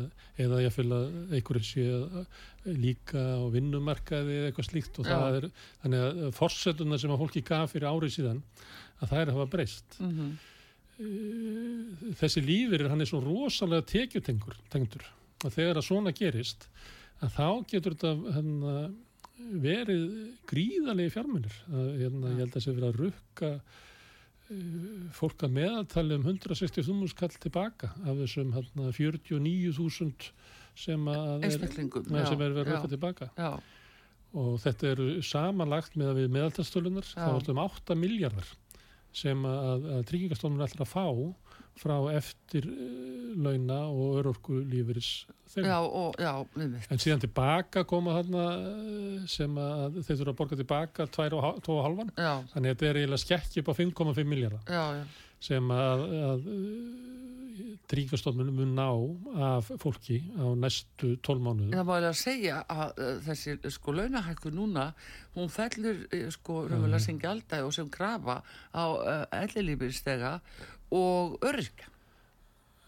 eða ég fylg að einhverju sé að líka á vinnumarkaði eða eitthvað slíkt. Og það Já. er þannig að forsetuna sem að fólki gaf fyrir árið síðan að það er að hafa breyst. Mm þessi lífyrir hann er svo rosalega tekjutengur tengdur. Og þegar að svona gerist að þá getur þetta hérna, verið gríðalegi fjármunir. Hérna, ég held að þessi verið að rukka uh, fólk að meðaltali um 160.000 kall tilbaka af þessum hérna, 49.000 sem að er, sem er verið rukka tilbaka. já, og þetta eru samanlagt með að við meðaltastölunar þá Já. er þetta um 8 miljardar sem að, að tryggingastofnun ætlar að fá frá eftir launa og örorku lífeyris já, og, já, við mitt en síðan tilbaka koma þarna eh, sem að þeir þurfa að borga tilbaka 2,5 já, þannig að þetta er eiginlega skekki upp á 5,5 miljardar já, já, sem að, að tryggingastofnun mun ná af fólki á næstu 12 mánuðum. Það má eiginlega segja að uh, þessi sko launahækku núna, hún fellur sko raunverulega sem gjaldæg og sem krafa á ellilífyrstega og öryrkja.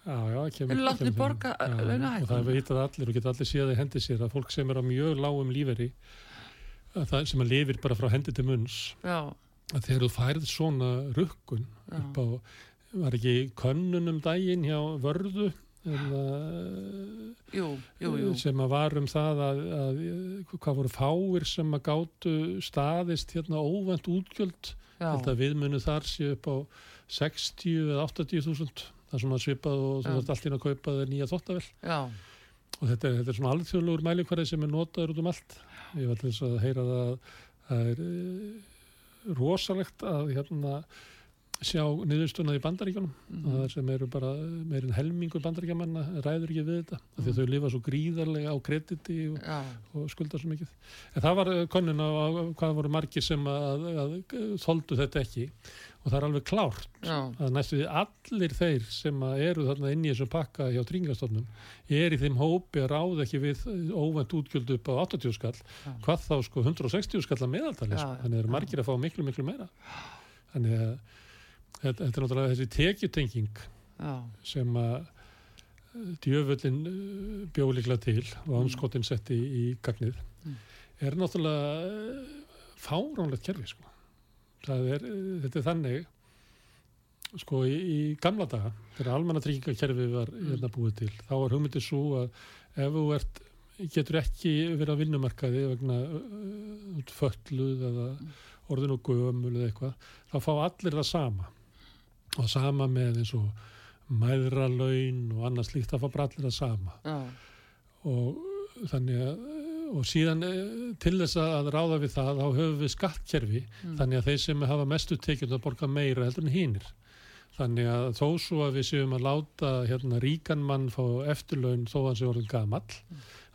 Kemur þeim. borga, Já. Og það vitað allir og geta allir séð í hendi sér að fólk sem er á mjög lágum líferi að það sem að lifir bara frá hendi til munns Já, að þegar þú færð svona rukkun upp á, var ekki könnun um daginn hjá vörðu eða, jú, jú, jú. sem að var um það að, að hvað voru fáir sem að gátu staðist hérna óvænt útgjöld held að viðmunu þar sé upp á 60 eða 80 þúsund. Það er svona svipað og þú Já. þarft allt inn að kaupa þér nýja þóttavel já, og þetta er, þetta er svona alþjóðlegur mælikvarði sem er notaður út um allt. Ég var til þess að heyra það að það er e, rosalegt að hérna sjá niðurstuna í bandaríkjunum. Mhm, það sem eru bara meirinn helmingur bandaríkjamanna ræður ekki við þetta af því að þau lifa svo gríðarlega á krediti og, já, og skulda svo mikið. En það var konun á, á hvað voru margir sem að, að, að þoldu þetta ekki. Og það er alveg klárt já, að næstu því allir þeir sem að eru þarna inn í þessum pakka hjá tryggingastofnun er í þeim hópi að ráða ekki við óvænt útgjöld upp á 80 skall Já. hvað þá sko 160 skall að meðaltali sko. þannig eru já. margir að fá miklu miklu meira. Þannig að þetta, þetta er náttúrulega þessi tekjutenging sem að eh, djöfullin bjóðlikla til og anskotin setti í gagnið Mm. er náttúrulega eh, fáránlegt kerfi sko. er, eh, þetta er þannig sko í, í gamla daga þegar almanna tryggingakerfi var Mm. hérna búið til þá var hugmyndið svo að ef þú ert, getur ekki verið á vinnumarkaði vegna uh, fölluð eða Mm. orðin og gömul eða eitthvað þá fá allir það sama og sama með eins og mæðralaun og annað slíkt það fá bara allir það sama. Já, og þannig að og síðan eh, til þess að ráða við það þá höfum við skattkerfi. Mm. þannig að þeir sem hafa mestu tekjum að borga meira heldur en hinnir þannig að þó svo að við séum að láta hérna ríkan mann fá eftirlaun þó að hann sé orðin gamall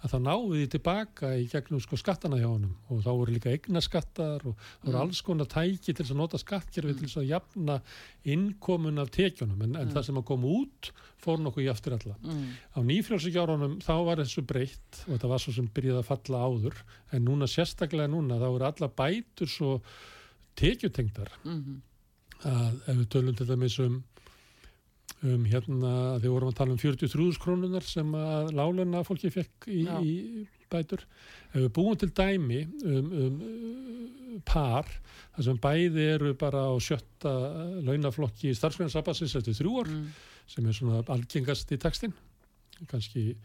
að náum við því tilbaka í gegnum sko skattana hjá honum. Og þá voru líka eignaskattar og þá voru Mm. alls konar tæki til að nota skattkerfi til þess að jafna innkomun af tekjunum. En, en Mm. það sem að koma út fór nokkuð í aftur alla mm, á nýfrjálsíkjárunum þá var þessu breytt og þetta var svo sem byrjaði að falla áður. En núna sérstaklega núna þá eru alla bætur svo tekjutengdar. Mhm, að ef við tölum til dæmis um um hérna þegar vorum að tala um 43 krónunar sem að láluna fólki fekk í, í bætur. Ef við búum til dæmi um, um par þar sem bæði eru bara á sjötta launaflokki starfsgrunnsabbassins eftir þrjú ár mm, sem er svona algengast í textin kannski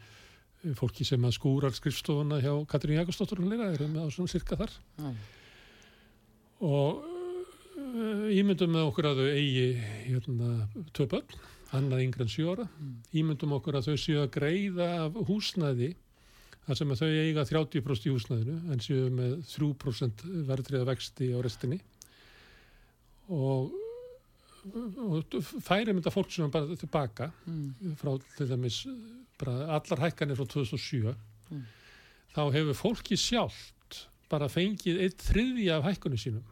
fólki sem að skúrar skrifstofuna hjá Katrín Jakobsdóttur og hlera eru með á svona cirka þar. Já, og uh, ímyndum með okkur að þau eigi hérna börn annað yngre en sjö ára. Mm. ímyndum okkur að þau séu að greiða af húsnæði þar sem að þau eiga 30% í húsnæðinu en séu með 3% verðriða vexti á restinni. Og, og færi mynda fólk sem bara tilbaka mm, frá til dæmis bara allar hækkanir frá 2007 Mm. þá hefur fólki sjálft bara fengið eitt þriðji af hækkunum sínum.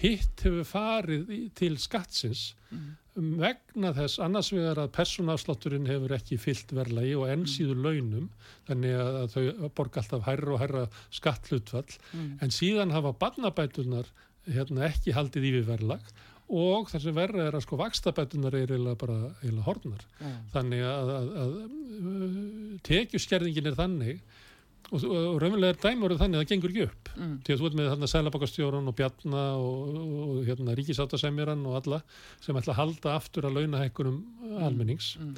Hitt hefur farið til skattsins mm, vegna þess annars vegar að persónafslátturinn hefur ekki fyllt verðlagi og enn síður launum þannig að þau borga alltaf hærra og hærra skattlutfall mm, en síðan hafa barnabætunar hérna, ekki haldið yfir verðlag og það sem verða er að sko vakstabætunar er eiginlega bara eiginlega hornar já, þannig að, að, að uh, tekjuskerðingin er þannig og, og raunverulega er dæmur þannig að það gengur ekki upp. Mm, því að þú ert með þarna sælabakastjóran og Bjarna og, og, hérna, ríkisáttasemjaran og alla sem ætla að halda aftur að launahækkunum almennings. Mm,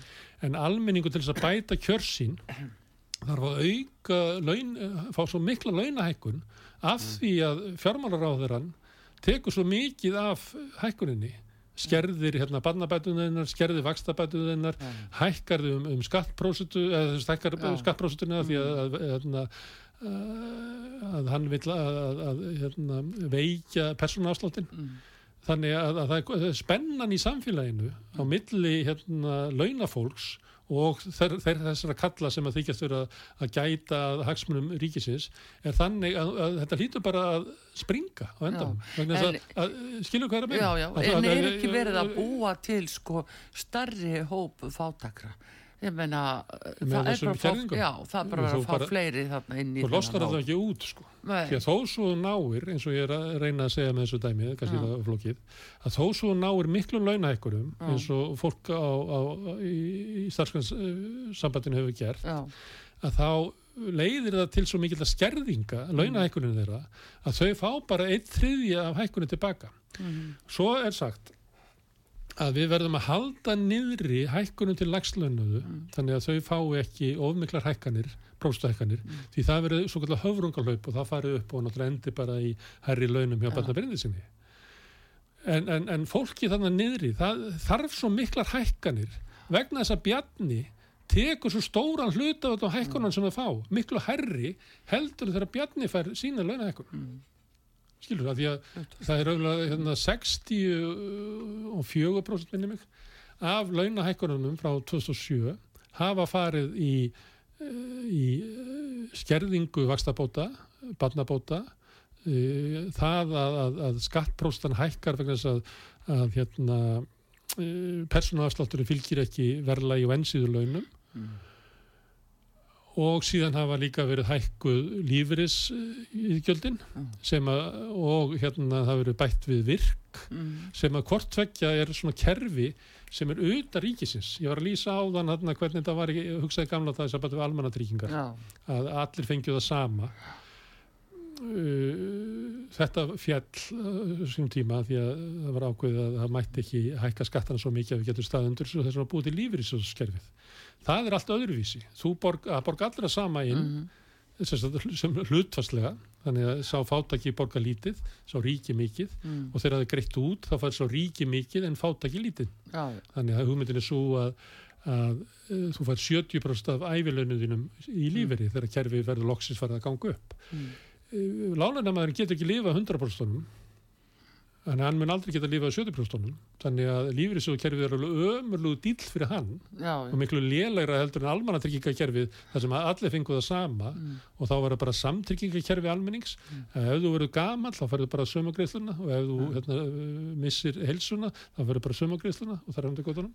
en almenningu til þess að bæta kjörsín þarf að auka laun, fá svo mikla launahækkun af því að fjármálaráðurann tekur svo mikið af hækkuninni skerðir hérna barnabætuninnar, skerðir vakstabætuninnar já, hækkar um, um skattprósitu eða þú veist, hækkar Já. skattprósituna því að, að, hérna, að hann vil að, að, hérna, veikja persónaafsláttin mm, þannig að, að það það er spennan í samfélaginu á milli hérna, launafólks og þeir, þeir þessara kalla sem að þykjast vera að gæta hagsmunum ríkisins er þannig að, að þetta hlýtur bara að springa á endan skilur er já, Að- en er ekki verið að búa til sko starri hóp fátakra ég meina það er bara að kerfingum? já, það er bara Þú að fá bara- fleiri þarna inn í þennan það hóp. ekki út sko. Því að þó svo þú náir, eins og ég er að reyna að segja með þessu dæmi, kannski það er flókið að þó svo þú náir miklum launahækkurum Já. eins og fólk á, á, í, í starfsgrannsambandinu hefur gert já, að þá leiðir það til svo mikil að skerðinga launahækkunum þeirra að þau fá bara einn þriðja af hækkunum tilbaka. Mm, svo er sagt að við verðum að halda niðri hækkunum til lagslaunuðu þannig að þau fái ekki ofmiklar hækkanir próstuhækkanir, því það verður svo kallar höfrungalaup og það farið upp og náttúrulega endi bara í herri launum hjá Já. barnabyrðið sinni. En, en, en fólki þannig niðri það þarf svo miklar hækkanir vegna þess að Bjarni tekur svo stóran hluta af þetta hækkunan sem það fá, miklu herri heldur þegar Bjarni fær sína launahækkun. Mm, skilur það, því að það er auðvitað hérna, 64% minni mig af launahækkununum frá 2007 hafa farið í, eh, í eh, skerðingu vakstabóta, barnabóta eh, það að, að, að skattpróstan hækkar vegna þess að, að hérna, persónuafslátturinn fylgir ekki verðlagi og ennsýður launum mm, og síðan hafa líka verið hækkuð lífris íðgjöldin Mm. sem að og hérna það verið bætt við virk mm, sem að hvort tvekja er svona kerfi sem er utan ríkisins. Ég var að lýsa á þann hérna hvernig þetta var ég hugsaði gamla það að bæta við almannatryggingar já, að allir fengju það sama. Uh, þetta fjall uh, sínum tíma því að það var ákveðið að það mætti ekki hækka skattana svo mikið að við getum staðundur þess að búið til lífyrísjóðskerfið það er allt öðruvísi. Þú borg, að borga allra sama inn mm, sagt, sem hlutfarslega þannig að sá fátaki borga lítið sá ríki mikið mm, og þegar það er greitt út þá fær sá ríki mikið en fátaki lítið. Já, þannig að hugmyndin er svo að, að uh, þú fær 70% af ævilaunuðinum í líferi þegar kerfið verður loksins farið að ganga upp. Mm, lálunamæðurinn getur ekki lifa 100% þannig að hann mun aldrei geta lifað 70% þannig að lífriðsjóðkerfið er ömurlugu dýll fyrir hann já, og miklu lélegra heldur en almannatryggingakerfið þar sem allir fengu það sama mm, og þá verður bara samtryggingakerfi almennings. Ef þú verður gamall þá ferður bara sömugreisluna og ef þú hérna, missir helsuna þá ferður bara sömugreisluna og það er undir góðunum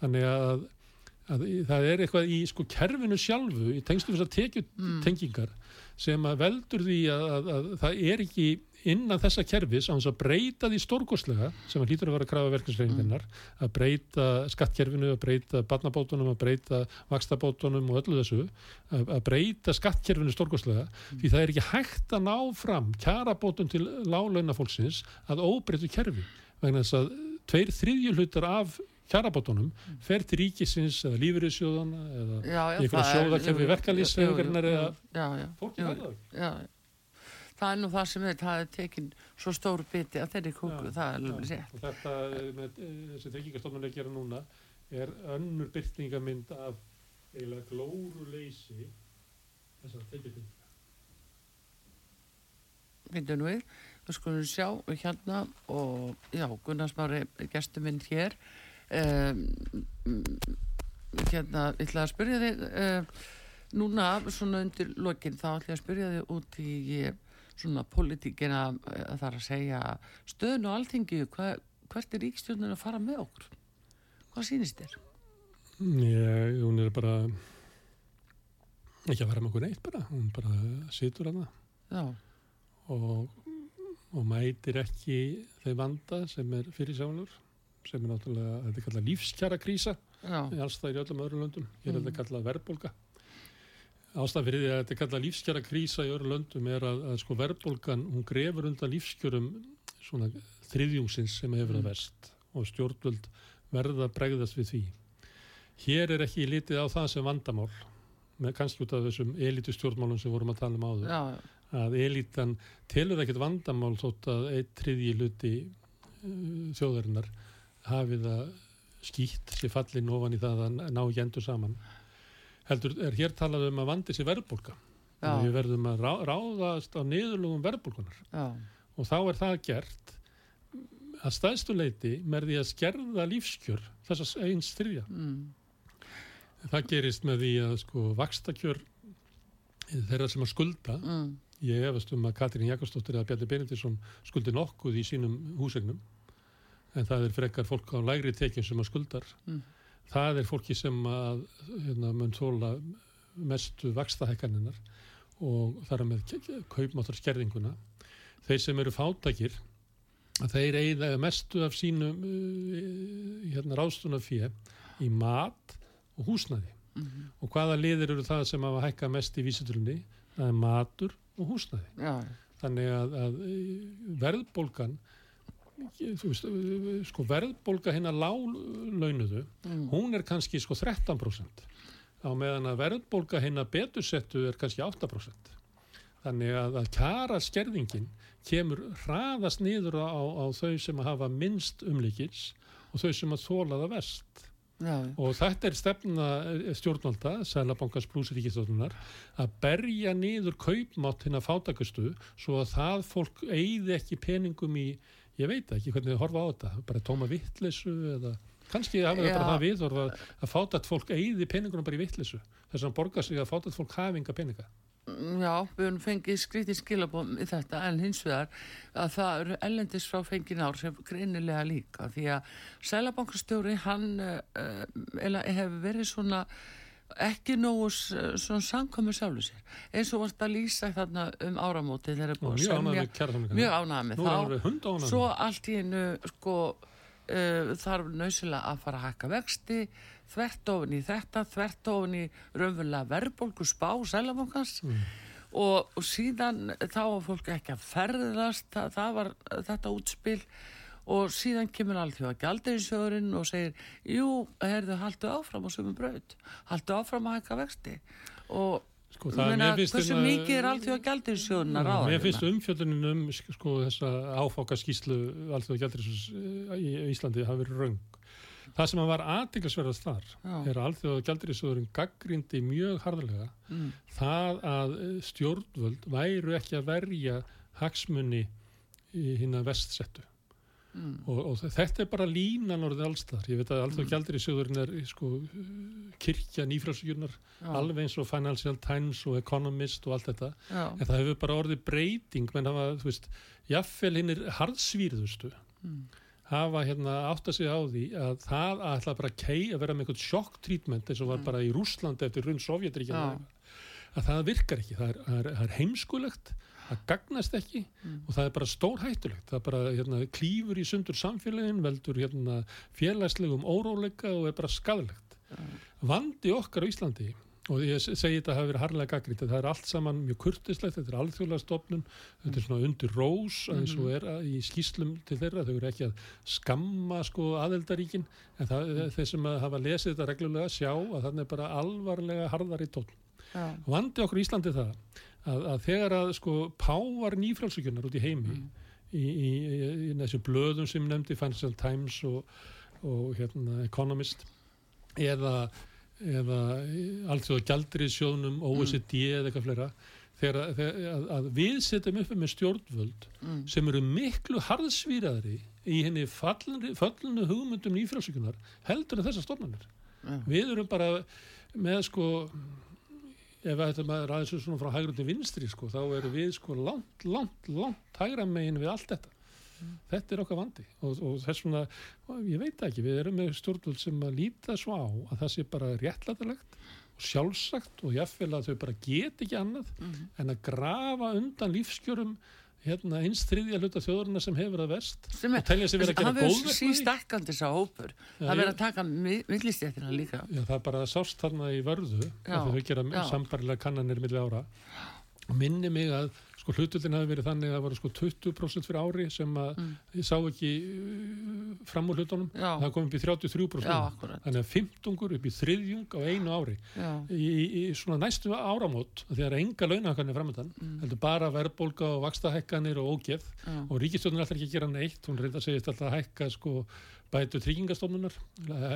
þannig að, að það er eitthvað í sko kerfinu sjálfu í tengslu þess að tekju tengingar sem að veldur því að, að, að það er ekki innan þessa kerfis á þess að breyta því stórkostlega sem að hlýtur að vera að krafa verkefnsreifingarnar að breyta skattkerfinu, að breyta barnabótunum, að breyta vakstabótunum og öllu þessu að, að breyta skattkerfinu stórkostlega. Því það er ekki hægt að ná fram kjarabótum til lálauna fólksins að óbreytu kerfi vegna þess að tveir þriðju hlutar af kjarabótunum fer til ríkisins eða lífyrirsjóðana eða einhverja er- verkalýðshreyfingarinnar já, eða- fólki verða já, það er nú það sem það er tekin svo stór biti að þeirri kúku það er alveg rétt. Og þetta eh, með, eh, tryggingastofnun er að gera núna er önnur byrtingamynd af eiginlega glóruleysi þessar tekjutingar Vindu nú við, við skulum sjá hérna og já, Gunnar Smári gestur minn hér hérna, ég ætla að spyrja þig um, núna, svona undir lokin, þá ætla ég að spyrja þig út í svona politíkina uh, þar að segja stöðun og alþingi, hva, hvert er ríkstjórnir að fara með okkur? Hvað sýnist þér? Ég, hún er bara ekki að fara með okkur neitt bara, hún bara situr hana og, og mætir ekki þeim vanda sem er fyrir sjálfur sem er náttúrulega, þetta er kallað lífskjara krísa já, alls það í öllum öðrum löndum. Hér er Mm. þetta kallað verðbólga. Ástæðan fyrir því að þetta er kallað lífskjara krísa í öðrum löndum er að, að sko verðbólgan hún grefur undan lífskjörum svona þriðjungsins sem hefur Mm. að verst og stjórnvöld verða bregðast við því. Hér er ekki litið á það sem vandamál með kannski út af þessum elitu stjórnmálum sem vorum að tala um áður. Já, að elitan telur ekkert vandamál þótt að eitt triðji hluti uh, þjóðarinnar hafi það skýtt sér fallin ofan í það að ná ekki endur saman. Heldur er hér talað um að vandi sér verðbólka við verðum að rá, ráðast á niðurlugum verðbólkunar já, og þá er það gert að staðstu leiti með því að skerða lífskjör þessas eins þriðja. Mm, það gerist með því að sko vakstakjör þeirra sem að skulda mm, Ég efast um að Katrín Jakobsdóttir eða Bjarni Benediktsson skuldi nokkuð í sínum húsegnum en það er frekar fólk á lægri tekjum sem að skuldar. Mm. Það er fólki sem að hérna, mun þóla mestu vakstahækkaninnar og þar með kaupmáttar skerðinguna. Þeir sem eru fátakir þeir eigða mestu af sínum uh, hérna, ráðstunafé í mat og húsnæði. mm, Og hvaða liðir eru það sem hafa hækkað mest í vísitölunni? Það er matur og húsnæði. já, Þannig að, að eh, verðbólgan, veist, sko verðbólga hérna lálaunuðu, mm, hún er kannski sko 13% á meðan að verðbólga hérna betursettu er kannski 8%. Þannig að, að kjara skerðingin kemur hraðast niður á, á þau sem hafa minnst umlíkils og þau sem að þóla það vest. já, Og þetta er stefna eh, stjórnvalda, Sælabankars pluss ríkistofnunar, að berja niður kaupmátt hinn að fátakastu svo að það fólk eigði ekki peningum í, ég veit ekki hvernig þið horfa á þetta, bara tóma vittlesu eða kannski hafa Já. bara það viðhorf að, að fátat fólk eigði peningunum bara í vittlesu. Þess að borga sig að fátat fólk hafi enga peninga. Já, við höfum fengið skrítið skilabóð í þetta en hins vegar að það eru ellendis frá fengin ár sem greinilega líka því að Sælabankastjóri hann uh, hefur verið svona ekki nógu svona samkomi sjálfu sér. Eins og varst að lýsa þarna um áramóti þegar er Og búið að semja mjög er þá. svo allt í einu sko uh, þarf nöðsilega að fara að hækka vexti þvert ofin í þetta, þvert ofin í raunverulega verðbólgu spá sælabankans Mm. og, og síðan þá var fólk ekki að ferðast. Það, það var þetta útspil og síðan kemur allþjóða gjaldirisjóðurinn og segir jú, herðu, haldu áfram á sömum braut haldu áfram að hækka vexti og Sko, það, meina, finnst hversu hérna- mikið er allþjóða gjaldirisjóðurinn að ráða Mér finnst hérna? umfjöldunin um sko, þessa áfákaskíslu allþjóða gældirisins í Íslandi hafi verið raung. Það sem var aðtiklisverðast þar Já. er að allþjóða gældirisjóðurinn gaggrindi mjög harðlega Mm, það að eh, stjórnvöld væru ekki að verja hagsmunni í hinn að vestsettu. Mm, Og, og þetta er bara línan orðið allstar. Ég veit að allþjóða Mm. gældirisjóðurinn er sko, kirkja nýfrálsugjunar, já, alveg eins og Financial Times og Economist og allt þetta. já, En það hefur bara orðið breyting, menn hafa, þú veist, jaffel hinn er harðsvýrðustu, mm, hafa hérna átt að segja á því að það að ætla bara kei, að vera með eitthvað sjokktreatment eins og var Mm. bara í Rússlandi eftir runn Sovjetríkjana, að það virkar ekki, það er, það er, er heimskulegt, það gagnast ekki Mm. og það er bara stór hættulegt, það er bara hérna, klífur í sundur samfélagin, veldur hérna, félagslegum óróleika og er bara skadalegt. Vandi okkar á Íslandi og ég se- segi þetta hafi verið harlega gaggrít það er allt saman mjög kurtislegt, þetta er alþjóðlega stofnun, þetta er svona undir rós eins og er að- í skýslum til þeirra. Þau eru ekki að skamma sko aðeldaríkin en það, þeir sem að hafa lesið þetta reglulega sjá að þannig er bara alvarlega harðari tótt. já, Vandi okkur í Íslandi er það að, að þegar að sko pávar nýfrálsugjunar út í heimi Mm. í, í, í, í þessu blöðum sem nefndi Financial Times og, og hérna, Economist eða, eða allþjóða gjaldriðsjónum, OECD eða eitthvað fleira þegar, þegar að, að við setjum uppi með stjórnvöld Mm. sem eru miklu harðsvíraðri í henni fallinu hugmyndum nýfrálsíkunar heldur en þessar stofnanir. Já. Við erum bara með sko ef við ættum að ræða svo svona frá hægri til vinstri sko, þá erum við sko langt, langt, langt hægra megin við allt þetta. Þetta er okkar vandi og, og þess vegna, ég veit ekki, við erum með stjórnvöld sem að líta svo á að það sé bara réttlætilegt og sjálfsagt og jáfnvel að þau bara get ekki annað Mhm. en að grafa undan lífskjörum hérna eins þriðja hluta þjóðurina sem hefur það vest sem er, að hann verður sístækkandi sá hópur. Já, það verður að taka millistjættina líka. Já, það er bara að sást þarna í vörðu að þau gera já. sambarilega kannanir milli ára minni mig að sko hlutullin hafi verið þannig að það var sko 20% fyrir ári sem að Mm. ég sá ekki uh, fram úr hlutunum. Það kom upp í 33% já, þannig að 15 upp í þriðjung á einu ári. Í, í, svona næstu áramót því að það er enga launahækkanir framöndan Mm. heldur bara verðbólga og vakstahækkanir og ógeð. Já, og ríkistjónin ætlar ekki að gera neitt hún reynda segist alltaf að hækka sko bætu tryggingarstofnunar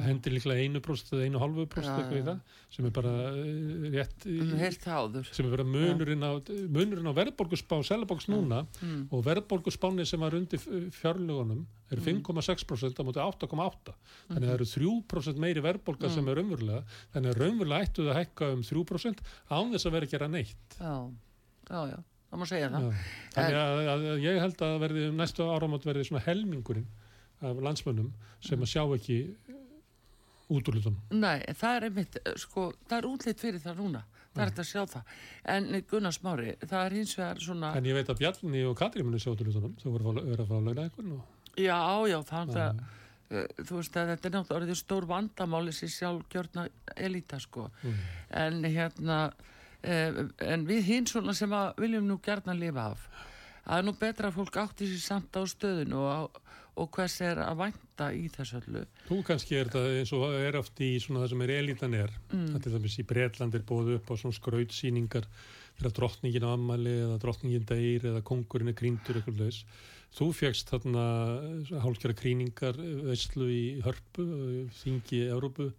hendir líklega einu próst eða einu halvu próst Já, eitthvað í það sem er bara eh, rétt í- sem er bara munurinn á, munurinn á verðbólgusspá Selabóks núna mm. og verðbólgusspáni sem var undir fjárlugunum er 5,6% á móti 8,8 þannig að það eru 3% meiri verðbólga sem er raunverulega þannig að raunverulega ættu það að hækka um 3% án þess að vera að gera neitt. Já, já, já, það má segja það. Þannig að, að, að ég held að verði næstu áramót verði svona helmingurinn af landsmönnum sem að sjá ekki út úr hlutum. Nei, það er einmitt, eh, sko, það er útlitt fyrir það núna, það er þetta að sjá það. En Gunnar Smári, það er hins vegar svona, En ég veit að Bjarni og Katri muni sjá út úr hlutunum, þau voru að vera að launa einhvern og já, já, það er það, uh, þú veist að þetta er náttúrulega orðið stór vandamáli sér sjálfgjörna elita, sko. Mm. En hérna, en við hinn svona sem að viljum nú gjarna lifa af, það er nú betra að fólk átti sér samt á stöðinu og, á, og hvers er að vænta í þessu öllu. Þú kannski er þetta eins og er oft í svona það sem er elitan er. Mm. Það til dæmis í Bretland er bóðu upp á svona skrautsýningar þegar drottningin á ammali eða drottningin deyr eða kongurinn er krýndur eitthvað laus. Þú fegst þarna hálfkjara krýningar veistlu í hörpu, þingi Európu,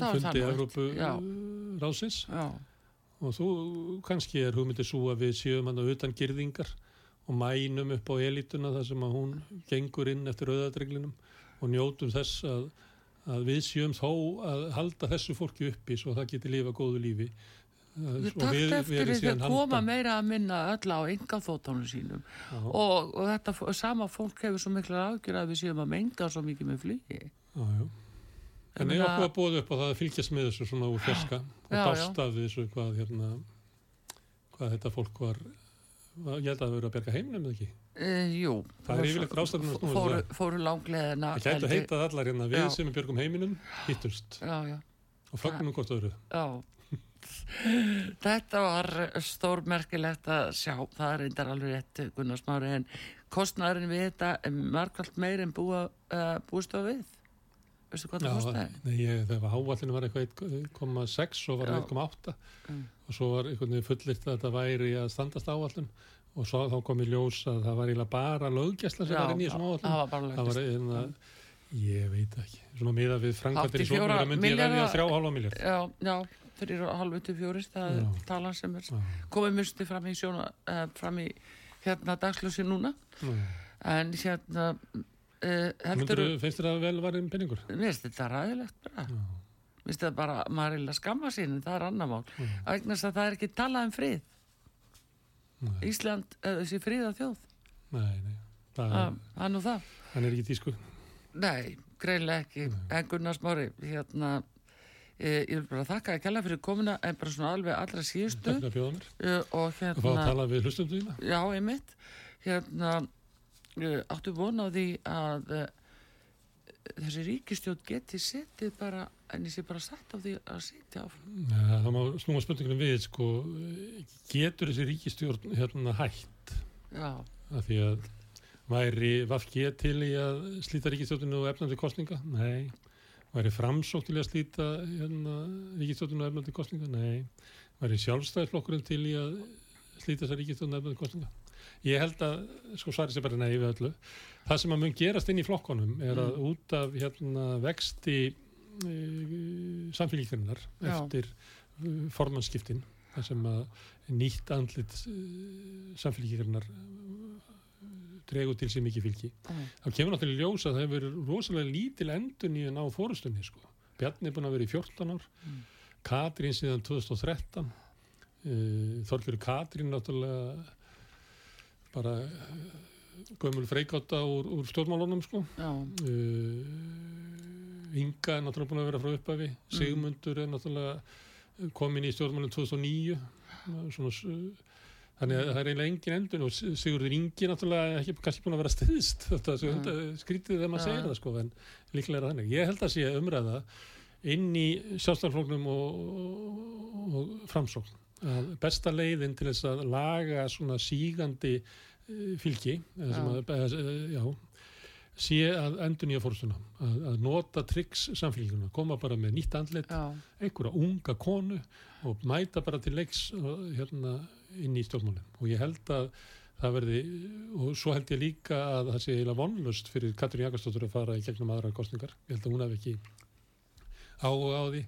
Það fundi það Európu eitt, já. Og þú, kannski er hugmyndið svo að við séum hann utan girðingar og mænum upp á elituna þar sem að hún gengur inn eftir auðadreglinum og njótum þess að, að við séum þó að halda þessu fólki uppi svo að það geti lifa góðu lífi. Við Og takt eftir því að koma meira að minna öll á enga þóttónu sínum og, og þetta sama fólk hefur svo mikla ágjur að við séum að menga svo mikið með flugi. já, já. En Ég okkur að bóða upp á það að fylgjast með þessu svona úr fjerska og dást af þessu hvað hérna hvað þetta fólk var- ég held að það verið að berga heiminum eða ekki E, jú. Það er yfirleitt að þessu Fóru, að. fóru langleðina. það gætu heitað allar hérna við Já. sem er björgum heiminum hittumst Já, já, og fögnum hvort öðru já. (laughs) Þetta var stórmerkilegt að sjá, það er reyndar alveg rétt Gunnar Smári en kostnæðurinn við þetta er margalt meir en búa, uh, búist á við. Veistu hvað það Já, kostaði? nei, ég, þegar áallinu var eitthvað 1,6 og var Já. 1,8 Mm. Og svo var einhvern veginn fullirt að þetta væri að standast áallin og svo þá kom í ljós að það var eiginlega bara löggæsla sem var inn í þessum áallin það var bara það lögist. einna ég veit ekki, svona miða við framkvæmdir í 84 sóknara myndi ég að þrjá hálfa miljard Já, já, fyrir halvu til fjórist, það er Já. talan sem er Já. komið myrsti fram í sjóna, uh, fram í hérna dagslösi núna, en hérna, uh, heldur, Myndur, finnst að vel var einn penningur? mér finnst þetta ræðilegt bara, Finnst þetta bara, maður er eiginlega skamma sín, en það er annar mál, Mm. þess að það er ekki talað um frið, Nei, Ísland, uh, þessi friða þjóð, nei, nei. Það, það það er nú það. hann er ekki í tísku Nei, greinlega ekki, en Gunnar Smári, hérna, e, ég vil bara þakka að kella fyrir komuna, en bara svona alveg allra síðustu. Takk fyrir mér. Uh, og að fá að hérna, tala við hlustum þína. Já, einmitt, hérna, áttu von á því að þessi ríkistjótt geti setið bara, en ég sé bara satt á því að setja á. ja, það má snúa spurningunum við sko, getur þessi ríkistjórn hérna hætt Já, af því að væri Vafge til í að slíta ríkistjórninu og efnandi kostninga? Nei. Væri framsók til í að slíta hérna, ríkistjórninu og efnandi kostninga? Nei. Væri sjálfstæðisflokkurinn til í að slíta þessa ríkistjórninu og efnandi kostninga? Ég held að, sko svari sér bara nei við öllu. Það sem að mun gerast inn í flokkonum er að út af hérna, vexti e, samfélgjurinnar Já. eftir uh, formannskiptin þar sem að nýtt andlit samfélgíkarnar dregur til sér mikið fylgi. Mm. Þá kemur náttúrulega ljós að það hefur verið rosalega lítil endun í að ná fórustunni sko. Bjarni er búin að vera í 14 ár, Mm. Katrín síðan 2013, uh, Þorfjörður Katrín náttúrulega bara uh, gömul freikáta úr, úr stjórnmálunum sko. Uh, Inga er náttúrulega búin að vera frá upphafi, Sigmundur er náttúrulega komin í stjórnmálum 2009, svona, þannig að það er eiginlega engin endun og Sigurður Ingi náttúrulega ekki kannski búin að vera (laughs) er svo Mm. skrítið þegar maður segir það sko, en líklega er það þannig. Ég held að sé umræða inn í sjálfstæðarflóknum og, og, og framsókn að besta leiðin til þess að laga svona sígandi eh, fylgi sem Já. eða, já, sé að endur nýja fórstuna að, að nota tryggs samfélguna koma bara með nýtt andlit já, einhverja unga konu og mæta bara til leiks hérna inn í stjórnmálinn og ég held að það verði og svo held ég líka að það sé eiginlega vonlust fyrir Katrín Jakobsdóttur að fara í gegnum aðrar kostningar ég held að hún hef ekki áhuga á því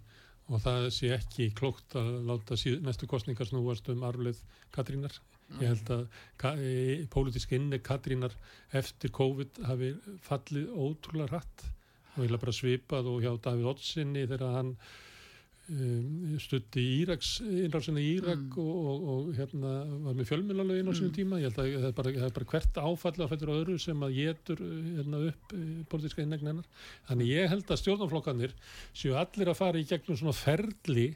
og það sé ekki klókt að láta síð, næstu kostningar snúast um arfleð Katrínar. Ég held að ka, e, pólitísk inni Katrínar eftir COVID hafi fallið ótrúlega hratt. Og ég bara svipað og hjá Davíð Ottsinni þegar hann um, stutti Íraks innrásinni í Írak Mm. og, og, og hérna var með fjölmjölalögin á sínum Mm. tíma ég held að það er bara, það er bara hvert áfall á fættur öðru sem að getur hérna, upp uh, pólitíska innegn hennar þannig ég held að stjórnarflokkanir séu allir að fara í gegnum svona ferli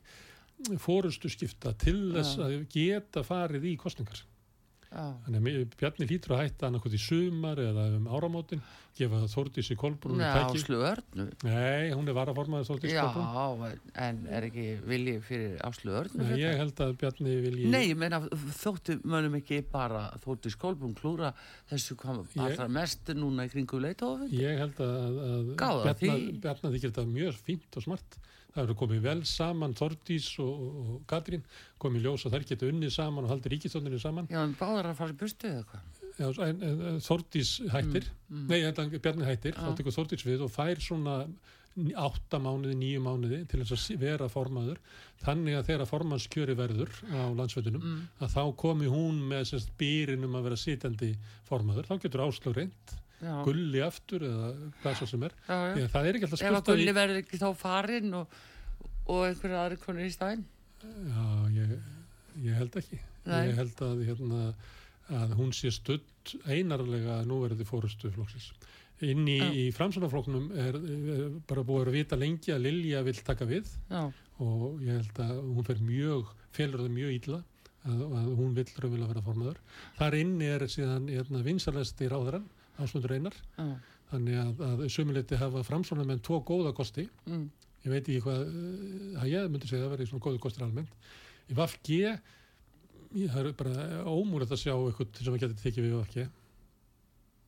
fórustu skipta til þess Já. að geta farið í kostningar já, Þannig að mér- Bjarni hlýtur að hætta annarkot í sumar eða um áramótin, gefa Þórdísi Kolbrún já, tæki. Áslu Örnu Nei, hún er varaformaður Þórdísi Já, Kolbrún. en er ekki vilji fyrir Áslu Örnu Nei, ég held að Bjarni vilji... Nei, ég meina, þóttu mönnum ekki bara þóttu skólbún klúra þessu kom allra mest núna í kringu leitofun Ég held að, að. Bjarna þykir þetta mjög fínt og smart. Það eru komið vel saman Þórdís og, og, og Katrín, komið ljós að þær geta unnið saman og haldið ríkistóndinu saman. Já, en báðar að fara í bustu eða hvað Þórdís hættir, mm. nei, þetta, Bjarni hættir, Já. þá tekur Þórdís við og fær svona ní- átta mánuði, nýju mánuði til þess að vera formaður þannig að þegar formannskjöri verður á landsveitunum mm. að þá komi hún með sérst býrin um að vera sitjandi formaður, þá getur áslög reynd Já, gulli aftur eða hvað svo sem er. Já, já. Það er ekki alltaf Ef að spurt að Gulli verður ekki þá farinn og, og einhverju aðri konur í stæðin já, ég, ég held ekki. Nei. ég held að, hérna, að hún sé studd einarlega að nú verði fórustu flokksins inn í, í framsvonarflokknum er, er bara búið að vita lengi að Lilja vill taka við Já, og ég held að hún fer mjög felur það mjög illa að, að hún vill raunverulega vera formaður. Þar inni er síðan hérna, vinsalesti ráðarann Ásmundur Einar. Já, þannig að, að sömuleyti hafa framsvonarmenn með tvo góða kosti. Mm. ég veit ekki hvað að ég myndi segja að það verði svona góðu kostur almennt. Í ég, það er bara ómúlegt að sjá eitthvað sem að geta tekið við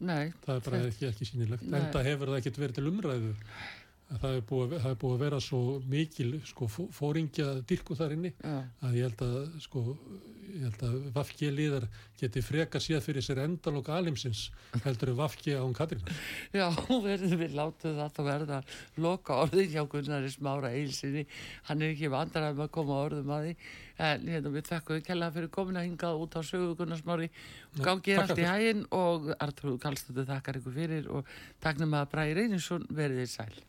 Nei, það er bara ekki, ekki sýnilegt. Nei. en það hefur það ekkert verið til umræðu. Að það er búið, að- það er búið að vera svo mikil sko, fó- fóringja dyrku þar inni já, að ég held að sko, ég held að VFG liðar geti freka séð fyrir sér endalók alimsins heldur en VFG án Katrín já, verður við látið það þá verða loka orðin hjá Gunnari Smára Eilsinni, hann er ekki vandrar að koma orðum að því. En hérna, við þekkum við kella fyrir komin að hingað út á sögu Gunnar Smári. Gangi þakka allt í þér. hæginn og Artur Kallstóttur þakkar ykkur fyrir og taknum að Bræði Reyninsson verið þið sæl